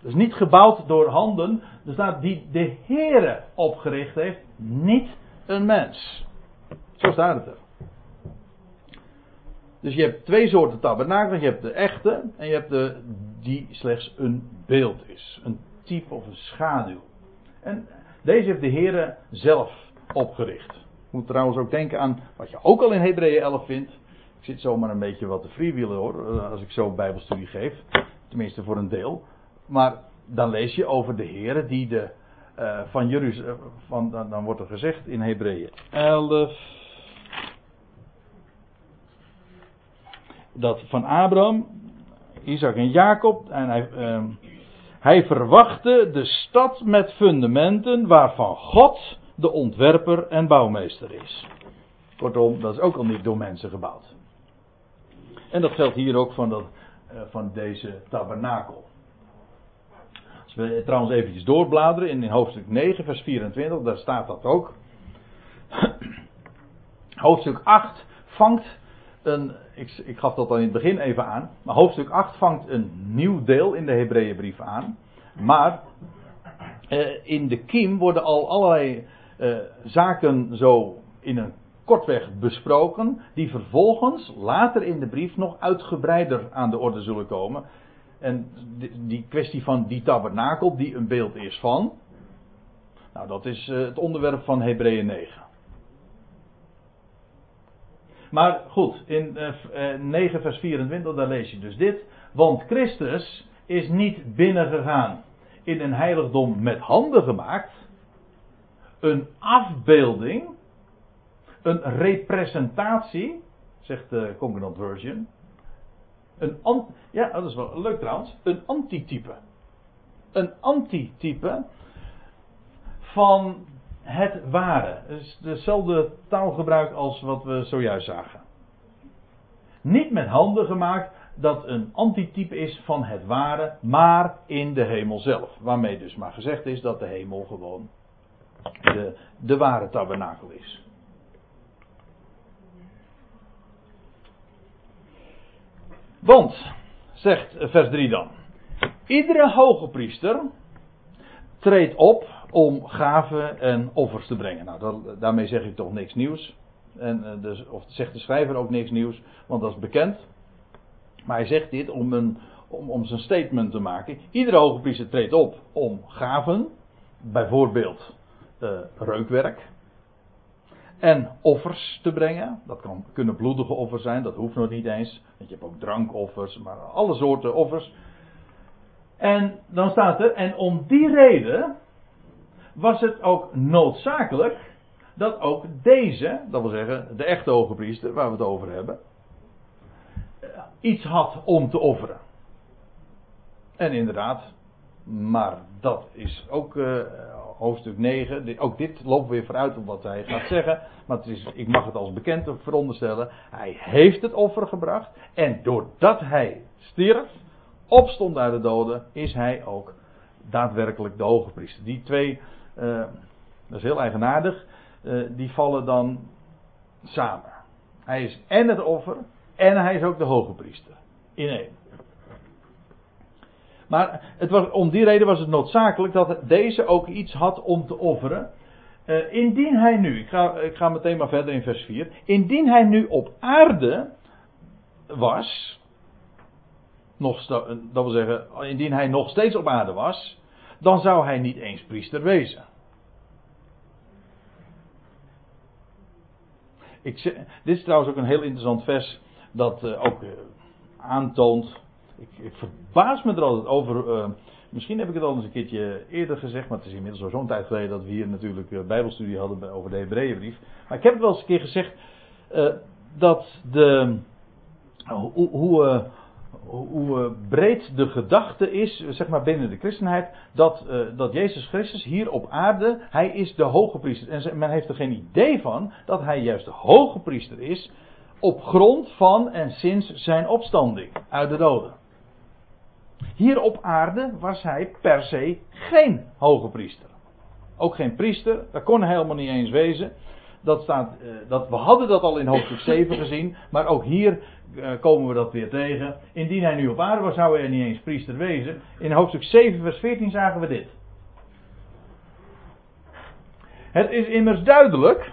Dat is niet gebouwd door handen, er staat die de Heere opgericht heeft, niet een mens. Zo staat het er. Dus je hebt twee soorten tabernakelen. Je hebt de echte en je hebt de die slechts een beeld is. Een type of een schaduw. En deze heeft de Heere zelf opgericht. Je moet trouwens ook denken aan wat je ook al in Hebreeën 11 vindt. Ik zit zomaar een beetje wat te freewheelen hoor, als ik zo bijbelstudie geef. Tenminste voor een deel. Maar dan lees je over de Heer die de, uh, van Jeruzalem, van, dan, dan, wordt er gezegd in Hebreeën 11, dat van Abraham, Isaac en Jacob, en hij, uh, hij verwachtte de stad met fundamenten waarvan God de ontwerper en bouwmeester is. Kortom, dat is ook al niet door mensen gebouwd. En dat geldt hier ook van, dat, uh, van deze tabernakel we trouwens eventjes doorbladeren in hoofdstuk 9, vers 24, daar staat dat ook. hoofdstuk 8 vangt een, ik, ik gaf dat al in het begin even aan, maar hoofdstuk 8 vangt een nieuw deel in de Hebreeënbrief aan. Maar eh, in de kiem worden al allerlei eh, zaken zo in een kortweg besproken, die vervolgens later in de brief nog uitgebreider aan de orde zullen komen. En die kwestie van die tabernakel, die een beeld is van. Nou, dat is eh, het onderwerp van Hebreeën 9. Maar goed, in 9 eh, vers 24, daar lees je dus dit. Want Christus is niet binnengegaan in een heiligdom met handen gemaakt. Een afbeelding. Een representatie, zegt de Concordant Version. Een ja, dat is wel leuk trouwens. Een antitype. Een antitype van het ware. Dus dezelfde taalgebruik als wat we zojuist zagen. Niet met handen gemaakt dat een antitype is van het ware, maar in de hemel zelf. Waarmee dus maar gezegd is dat de hemel gewoon de, de ware tabernakel is. Want, zegt vers 3 dan, iedere hoge priester treedt op om gaven en offers te brengen. Nou, dat, daarmee zeg ik toch niks nieuws. En, uh, dus, of zegt de schrijver ook niks nieuws, want dat is bekend. Maar hij zegt dit om, een, om, om zijn statement te maken. Iedere hoge priester treedt op om gaven, bijvoorbeeld uh, reukwerk, en offers te brengen. Dat kan, kunnen bloedige offers zijn, dat hoeft nog niet eens. Want je hebt ook drankoffers, maar alle soorten offers. En dan staat er, en om die reden was het ook noodzakelijk dat ook deze, dat wil zeggen de echte hoge priester waar we het over hebben, iets had om te offeren. En inderdaad, maar dat is ook uh, hoofdstuk 9. Ook dit loopt weer vooruit op wat hij gaat zeggen. Maar het is, ik mag het als bekend veronderstellen. Hij heeft het offer gebracht. En doordat hij stierf, opstond uit de doden, is hij ook daadwerkelijk de hoge priester. Die twee, uh, dat is heel eigenaardig, uh, die vallen dan samen. Hij is en het offer en hij is ook de hoge priester. In één. Maar het was, om die reden was het noodzakelijk dat deze ook iets had om te offeren. Uh, indien hij nu, ik ga, ik ga meteen maar verder in vers 4. Indien hij nu op aarde was. Nog, dat wil zeggen, indien hij nog steeds op aarde was. Dan zou hij niet eens priester wezen. Ik, dit is trouwens ook een heel interessant vers. Dat uh, ook uh, aantoont ik, ik, verbaas me er altijd over. Uh, misschien heb ik het al eens een keertje eerder gezegd, maar het is inmiddels al zo'n tijd geleden dat we hier natuurlijk Bijbelstudie hadden over de Hebreeënbrief. Maar ik heb het wel eens een keer gezegd dat de. hoe, hoe, hoe breed de gedachte is, zeg maar binnen de christenheid, dat, dat Jezus Christus hier op aarde, hij is de hoge priester. En men heeft er geen idee van dat hij juist de hoge priester is op grond van en sinds zijn opstanding uit de doden. Hier op aarde was hij per se geen hoge priester. Ook geen priester, dat kon hij helemaal niet eens wezen. Dat staat, uh, dat, we hadden dat al in hoofdstuk 7 gezien, maar ook hier uh, komen we dat weer tegen. Indien hij nu op aarde was, zou hij niet eens priester wezen. In hoofdstuk 7, vers 14 zagen we dit. Het is immers duidelijk,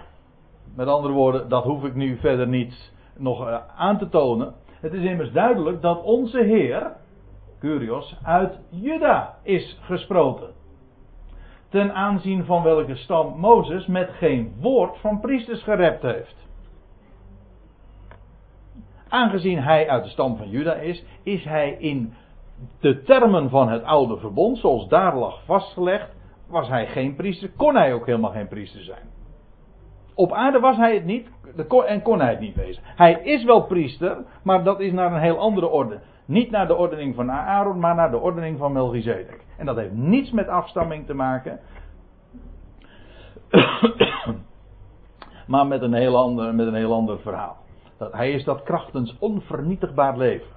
met andere woorden, dat hoef ik nu verder niet nog uh, aan te tonen. Het is immers duidelijk dat onze Heer, Curios, uit Juda is gesproken. Ten aanzien van welke stam Mozes met geen woord van priesters gerept heeft. Aangezien hij uit de stam van Juda is, is hij in de termen van het oude verbond, zoals daar lag vastgelegd, was hij geen priester, kon hij ook helemaal geen priester zijn. Op aarde was hij het niet en kon hij het niet wezen. Hij is wel priester, maar dat is naar een heel andere orde. Niet naar de ordening van Aaron, maar naar de ordening van Melchizedek. En dat heeft niets met afstamming te maken. maar met een heel ander, met een heel ander verhaal. Dat, hij is dat krachtens onvernietigbaar leven.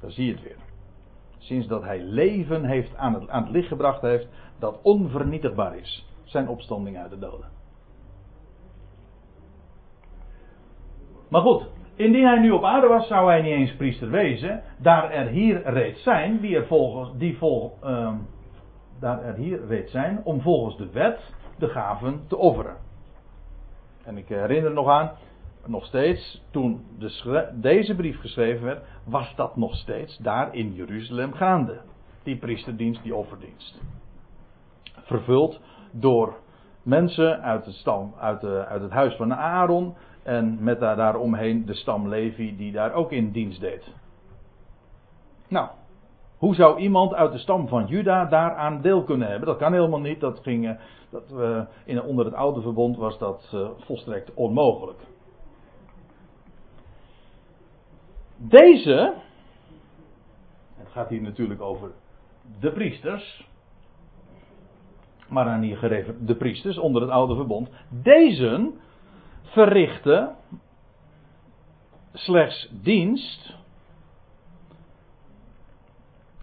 Daar zie je het weer. Sinds dat hij leven heeft aan het, aan het licht gebracht heeft, dat onvernietigbaar is. Zijn opstanding uit de doden. Maar goed, Indien hij nu op aarde was, zou hij niet eens priester wezen. Daar er hier reeds zijn, die er volgens, die vol, um, daar er hier reeds zijn, om volgens de wet de gaven te offeren. En ik herinner nog aan, nog steeds, toen de deze brief geschreven werd, was dat nog steeds daar in Jeruzalem gaande. Die priesterdienst, die offerdienst. Vervuld door mensen uit, het stam, uit, de, uit het huis van Aaron, en met daar, daaromheen de stam Levi die daar ook in dienst deed. Nou, hoe zou iemand uit de stam van Juda daaraan deel kunnen hebben? Dat kan helemaal niet. Dat ging, eh, dat, uh, in, onder het oude verbond was dat uh, volstrekt onmogelijk. Deze, het gaat hier natuurlijk over de priesters, maar aan hier gereven de priesters onder het oude verbond. Deze verrichten slechts dienst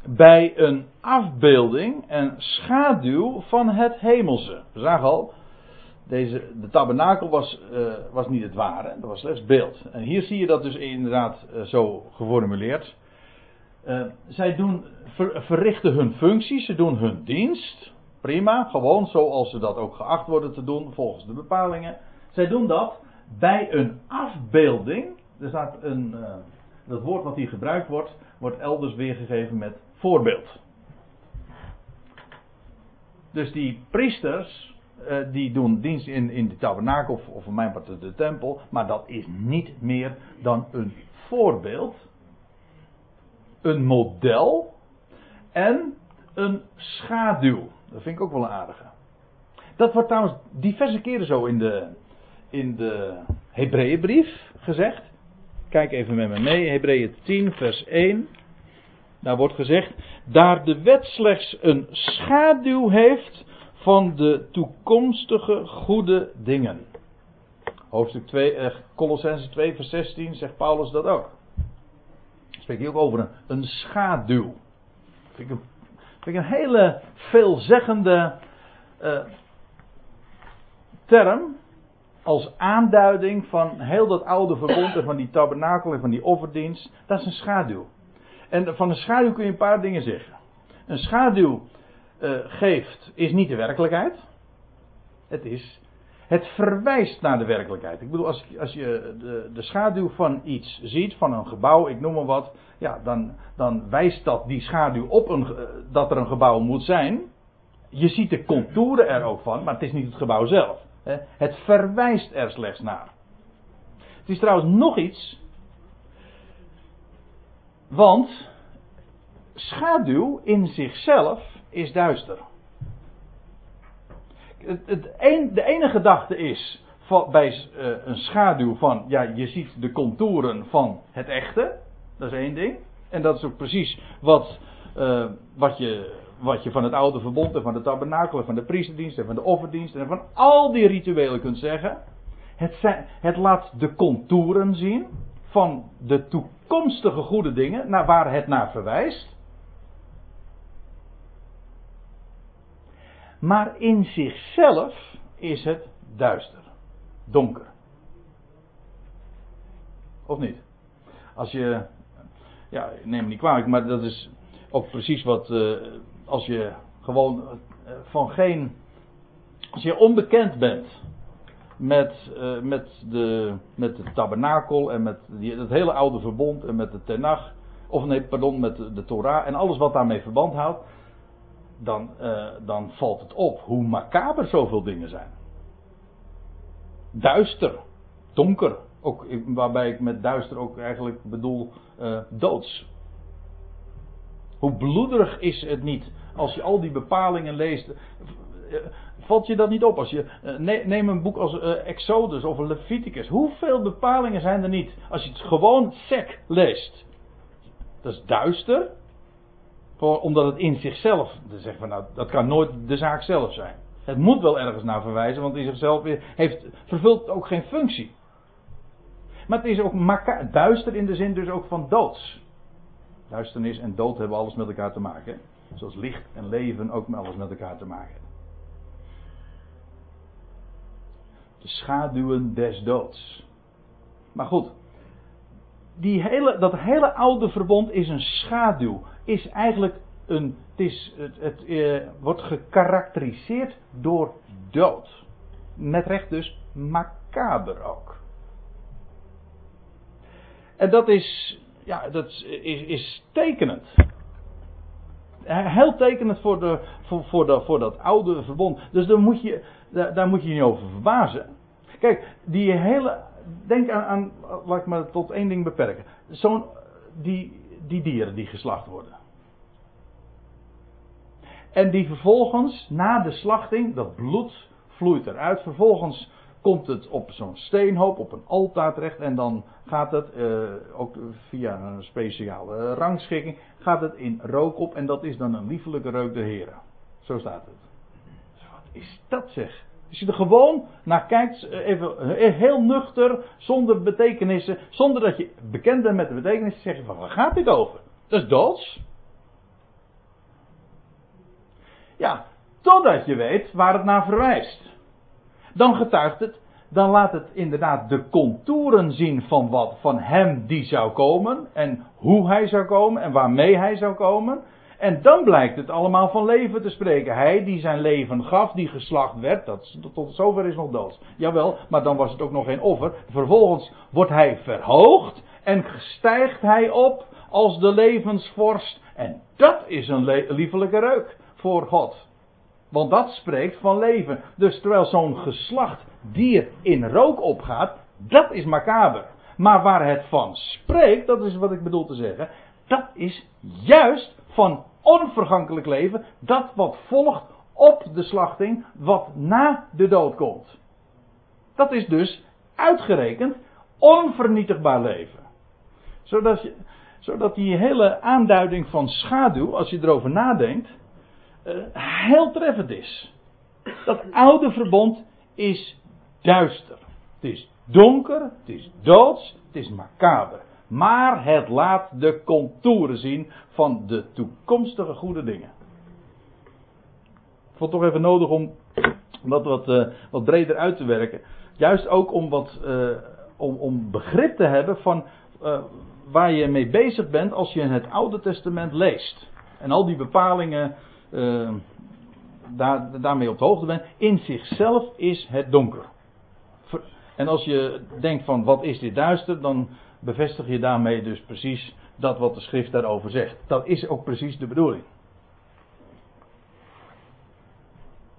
bij een afbeelding en schaduw van het hemelse. We zagen al, deze, de tabernakel was, uh, was niet het ware, dat was slechts beeld. En hier zie je dat dus inderdaad uh, zo geformuleerd. Uh, zij doen, ver, verrichten hun functies, ze doen hun dienst. Prima, gewoon zoals ze dat ook geacht worden te doen volgens de bepalingen. Zij doen dat bij een afbeelding. Er staat een. Uh, dat woord wat hier gebruikt wordt, wordt elders weergegeven met voorbeeld. Dus die priesters, uh, die doen dienst in, in de tabernakel of, of mijn part de tempel, maar dat is niet meer dan een voorbeeld, een model en een schaduw. Dat vind ik ook wel een aardige. Dat wordt trouwens diverse keren zo in de, in de Hebreeënbrief gezegd. Kijk even met me mee. Hebreeën 10, vers 1. Daar wordt gezegd, daar de wet slechts een schaduw heeft van de toekomstige goede dingen. Hoofdstuk 2, eh, Colossense 2, vers 16 zegt Paulus dat ook. Spreek hier ook over een, een schaduw. Vind ik een, vind ik een hele veelzeggende uh, term als aanduiding van heel dat oude verbond en van die tabernakel en van die offerdienst. Dat is een schaduw. En van een schaduw kun je een paar dingen zeggen. Een schaduw uh, geeft, is niet de werkelijkheid. Het is. Het verwijst naar de werkelijkheid. Ik bedoel, als, als je de, de schaduw van iets ziet, van een gebouw, ik noem maar wat, ja, dan, dan wijst dat die schaduw op een, uh, dat er een gebouw moet zijn. Je ziet de contouren er ook van, maar het is niet het gebouw zelf. Het verwijst er slechts naar. Het is trouwens nog iets want schaduw in zichzelf is duister. Het, het de ene gedachte is bij uh, een schaduw van, ja, je ziet de contouren van het echte. Dat is één ding. En dat is ook precies wat, uh, wat, je, wat je van het oude verbond en van de tabernakel en van de priesterdienst en van de offerdienst en van al die rituelen kunt zeggen. Het, het laat de contouren zien van de toekomstige goede dingen, naar waar het naar verwijst. Maar in zichzelf is het duister, donker. Of niet? Als je, ja, neem me niet kwalijk, maar dat is ook precies wat, uh, als je gewoon uh, van geen, als je onbekend bent met, uh, met, de, met de tabernakel en met die, het hele oude verbond en met de Tenach. Of nee, pardon, met de, Torah en alles wat daarmee verband houdt. Dan, uh, dan valt het op hoe macaber zoveel dingen zijn. Duister, donker. Ook, waarbij ik met duister ook eigenlijk bedoel uh, doods. Hoe bloederig is het niet als je al die bepalingen leest valt je dat niet op? Als je, uh, neem een boek als uh, Exodus of Leviticus. Hoeveel bepalingen zijn er niet? Als je het gewoon sec leest. Dat is duister. omdat het in zichzelf. Dan zeg van, nou, dat kan nooit de zaak zelf zijn. Het moet wel ergens naar verwijzen, want in zichzelf heeft, vervult ook geen functie. Maar het is ook duister in de zin dus ook van doods. Duisternis en dood hebben alles met elkaar te maken. Zoals licht en leven ook met alles met elkaar te maken De schaduwen des doods. Maar goed, die hele, dat hele oude verbond is een schaduw. Is eigenlijk een. Het, is, het, het eh, wordt gekarakteriseerd door dood. Met recht dus macaber ook. En dat is. Ja, dat is, is tekenend. Heel tekenend voor, de, voor, voor, de, voor dat oude verbond. Dus dan moet je daar, daar moet je niet over verbazen. Kijk, die hele. Denk aan, aan laat ik maar tot één ding beperken. Zo'n. Die, die dieren die geslacht worden. En die vervolgens, na de slachting, dat bloed vloeit eruit. Vervolgens komt het op zo'n steenhoop, op een altaar terecht. En dan gaat het, uh, ook via een speciale rangschikking, gaat het in rook op. En dat is dan een liefelijke reuk de heren. Zo staat het is dat zeg? Als je er gewoon naar kijkt, eh, even eh, heel nuchter, zonder betekenissen, zonder dat je bekend bent met de betekenissen, zeg je van waar gaat dit over? Dat is doods. Ja, totdat je weet waar het naar verwijst. Dan getuigt het, dan laat het inderdaad de contouren zien van wat, van hem die zou komen en hoe hij zou komen en waarmee hij zou komen. En dan blijkt het allemaal van leven te spreken. Hij die zijn leven gaf, die geslacht werd, dat, tot zover is nog dood. Jawel, maar dan was het ook nog geen offer. Vervolgens wordt hij verhoogd en stijgt hij op als de levensvorst. En dat is een liefelijke reuk voor God. Want dat spreekt van leven. Dus terwijl zo'n geslacht dier in rook opgaat, dat is macaber. Maar waar het van spreekt, dat is wat ik bedoel te zeggen, dat is juist van onvergankelijk leven, dat wat volgt op de slachting, wat na de dood komt. Dat is dus uitgerekend onvernietigbaar leven. Zodat, je, zodat die hele aanduiding van schaduw, als je erover nadenkt, uh, heel treffend is. Dat oude verbond is duister. Het is donker, het is doods, het is macaber. Maar het laat de contouren zien van de toekomstige goede dingen. Ik vond het toch even nodig om dat wat, uh, wat breder uit te werken. Juist ook om, wat, uh, om, om begrip te hebben van waar je mee bezig bent als je het Oude Testament leest. En al die bepalingen daar, daarmee op de hoogte bent. In zichzelf is het donker. En als je denkt van wat is dit duister, dan bevestig je daarmee dus precies dat wat de schrift daarover zegt. Dat is ook precies de bedoeling.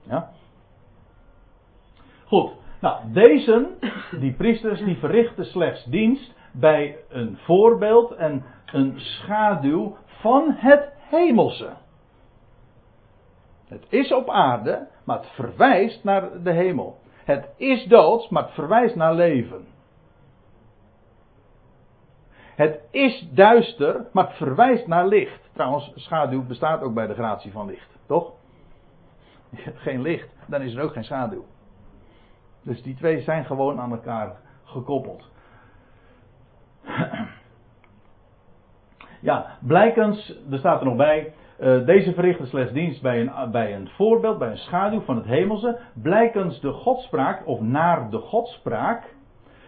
Ja? Goed. Nou, deze, die priesters, die verrichten slechts dienst bij een voorbeeld en een schaduw van het hemelse. Het is op aarde, maar het verwijst naar de hemel. Het is doods, maar het verwijst naar leven. Het is duister, maar het verwijst naar licht. Trouwens, schaduw bestaat ook bij de gratie van licht, toch? Geen licht, dan is er ook geen schaduw. Dus die twee zijn gewoon aan elkaar gekoppeld. Ja, blijkens, er staat er nog bij, uh, deze verrichten slechts dienst bij een, bij een voorbeeld, bij een schaduw van het hemelse, blijkens de godspraak, of naar de godspraak,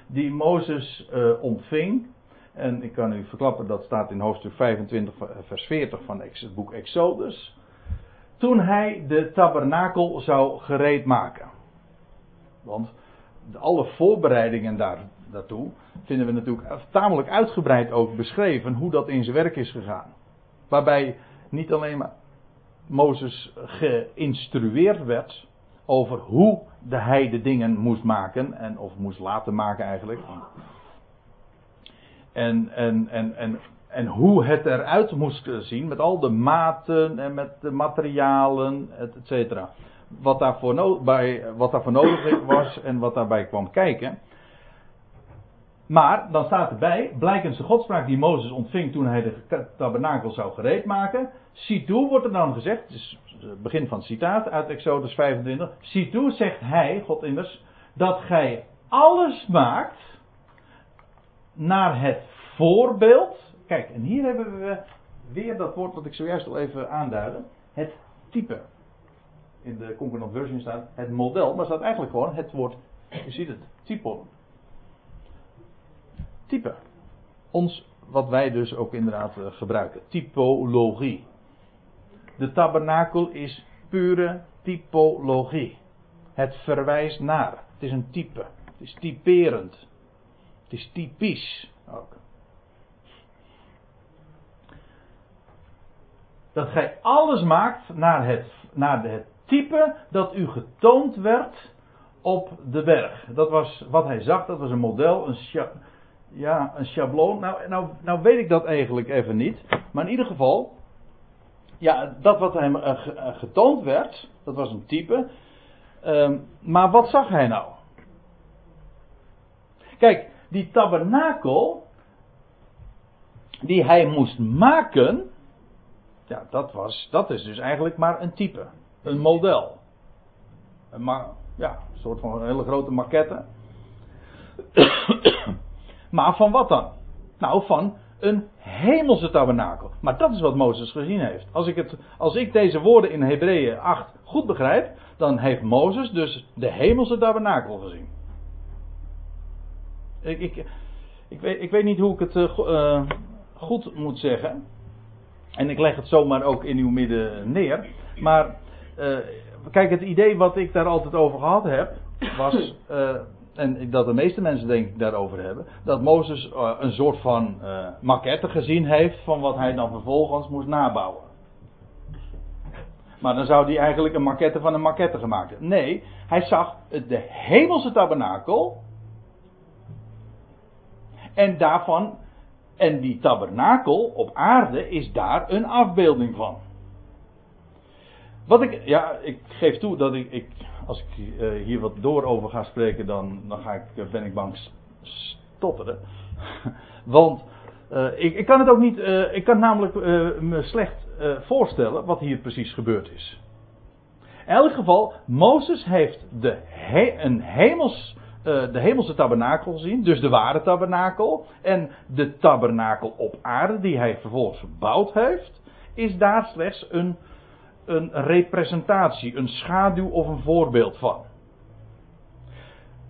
die Mozes uh, ontving. En ik kan u verklappen, dat staat in hoofdstuk 25, vers 40 van het boek Exodus. Toen hij de tabernakel zou gereed maken. Want alle voorbereidingen daar, daartoe vinden we natuurlijk tamelijk uitgebreid ook beschreven hoe dat in zijn werk is gegaan. Waarbij niet alleen maar Mozes geïnstrueerd werd over hoe de hij de dingen moest maken, en, of moest laten maken eigenlijk. En, en, en, en, en hoe het eruit moest zien met al de maten en met de materialen, et cetera. Wat daarvoor, wat daarvoor nodig was en wat daarbij kwam kijken. Maar dan staat erbij, blijkens de godspraak die Mozes ontving toen hij de tabernakel zou gereed maken. Zie toe, wordt er dan gezegd, het is het begin van het citaat uit Exodus 25. Zie toe, zegt hij, God immers, dat gij alles maakt naar het voorbeeld. Kijk, en hier hebben we weer dat woord wat ik zojuist al even aanduidde. Het type. In de Concordant Version staat het model, maar staat eigenlijk gewoon het woord, je ziet het, typon type. Ons, wat wij dus ook inderdaad uh, gebruiken. Typologie. De tabernakel is pure typologie. Het verwijst naar. Het is een type. Het is typerend. Het is typisch ook. Dat gij alles maakt naar het, naar het type dat u getoond werd op de berg. Dat was wat hij zag, dat was een model, een, ja, een schabloon. Nou, nou, nou weet ik dat eigenlijk even niet. Maar in ieder geval, ja, dat wat hem uh, getoond werd, dat was een type. Uh, maar wat zag hij nou? Kijk, die tabernakel, die hij moest maken, ja, dat, was, dat is dus eigenlijk maar een type, een model. Een ja, een soort van een hele grote maquette. Maar van wat dan? Nou, van een hemelse tabernakel. Maar dat is wat Mozes gezien heeft. Als ik, het, als ik deze woorden in Hebreeën 8 goed begrijp, dan heeft Mozes dus de hemelse tabernakel gezien. Ik, ik, ik, weet, ik weet niet hoe ik het uh, goed moet zeggen. En ik leg het zomaar ook in uw midden neer. Maar uh, kijk, het idee wat ik daar altijd over gehad heb, was. Uh, en dat de meeste mensen denk ik daarover hebben, dat Mozes uh, een soort van uh, maquette gezien heeft van wat hij dan vervolgens moest nabouwen. Maar dan zou hij eigenlijk een maquette van een maquette gemaakt hebben. Nee, hij zag de hemelse tabernakel. En daarvan, en die tabernakel op aarde is daar een afbeelding van. Wat ik, ja, ik geef toe dat ik, ik als ik uh, hier wat door over ga spreken, dan, dan ga ik, ben ik bang stotteren. Want Uh, ik, ik, kan het ook niet, ik kan namelijk me slecht voorstellen wat hier precies gebeurd is. In elk geval, Mozes heeft de, een hemels, de hemelse tabernakel gezien, dus de ware tabernakel. En de tabernakel op aarde, die hij vervolgens gebouwd heeft, is daar slechts een, een representatie, een schaduw of een voorbeeld van.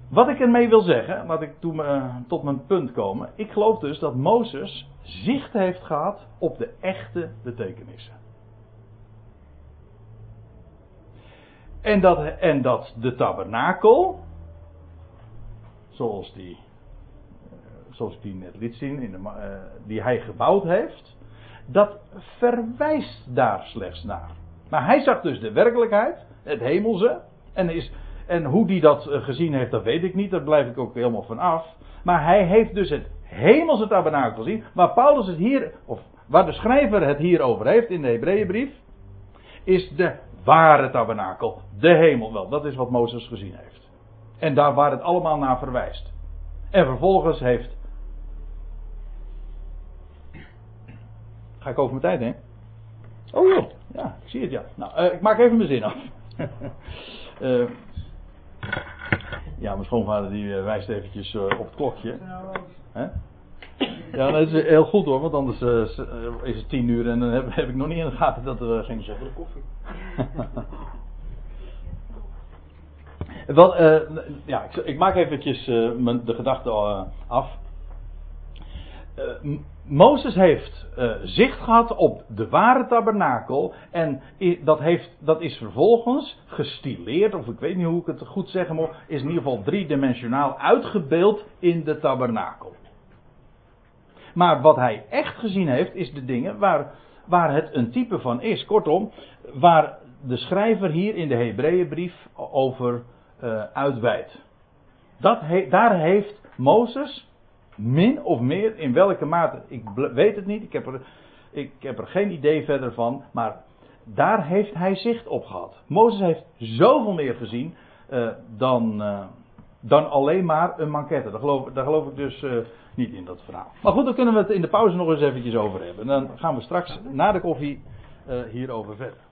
Wat ik ermee wil zeggen, laat ik toen, uh, tot mijn punt komen. Ik geloof dus dat Mozes zicht heeft gehad op de echte betekenissen. En dat, en dat de tabernakel, zoals die, uh, zoals die net liet zien, in de, uh, die hij gebouwd heeft, dat verwijst daar slechts naar. Maar hij zag dus de werkelijkheid, het hemelse, en is en hoe die dat eh, gezien heeft, dat weet ik niet. Daar blijf ik ook helemaal van af. Maar hij heeft dus het hemelse tabernakel gezien. Waar Paulus het hier, of waar de schrijver het hier over heeft in de Hebreeënbrief, is de ware tabernakel. De hemel. Wel, dat is wat Mozes gezien heeft. En daar waar het allemaal naar verwijst. En vervolgens heeft. Ga ik over mijn tijd heen? Oh ja, ik zie het ja. Nou, uh, ik maak even mijn zin af. uh, Ja, mijn schoonvader die eh, wijst eventjes op het klokje. Ja, dat is heel goed hoor, want anders is het tien uur en dan heb, heb, ik nog niet in de gaten dat we geen zeggen koffie. Wel, ja, ik, ik, maak eventjes de gedachte af. Mozes heeft uh, zicht gehad op de ware tabernakel. En dat, heeft, dat is vervolgens gestileerd, of ik weet niet hoe ik het goed zeggen moet, is in ieder geval driedimensionaal uitgebeeld in de tabernakel. Maar wat hij echt gezien heeft, is de dingen waar, waar het een type van is. Kortom, waar de schrijver hier in de Hebreeënbrief over uh, he, daar heeft Mozes Min of meer, in welke mate, ik weet het niet, ik heb, er, ik heb er geen idee verder van, maar daar heeft hij zicht op gehad. Mozes heeft zoveel meer gezien uh, dan, uh, dan alleen maar een manquette. Daar geloof, daar geloof ik dus uh, niet in dat verhaal. Maar goed, daar kunnen we het in de pauze nog eens eventjes over hebben. En dan gaan we straks na de koffie hierover verder.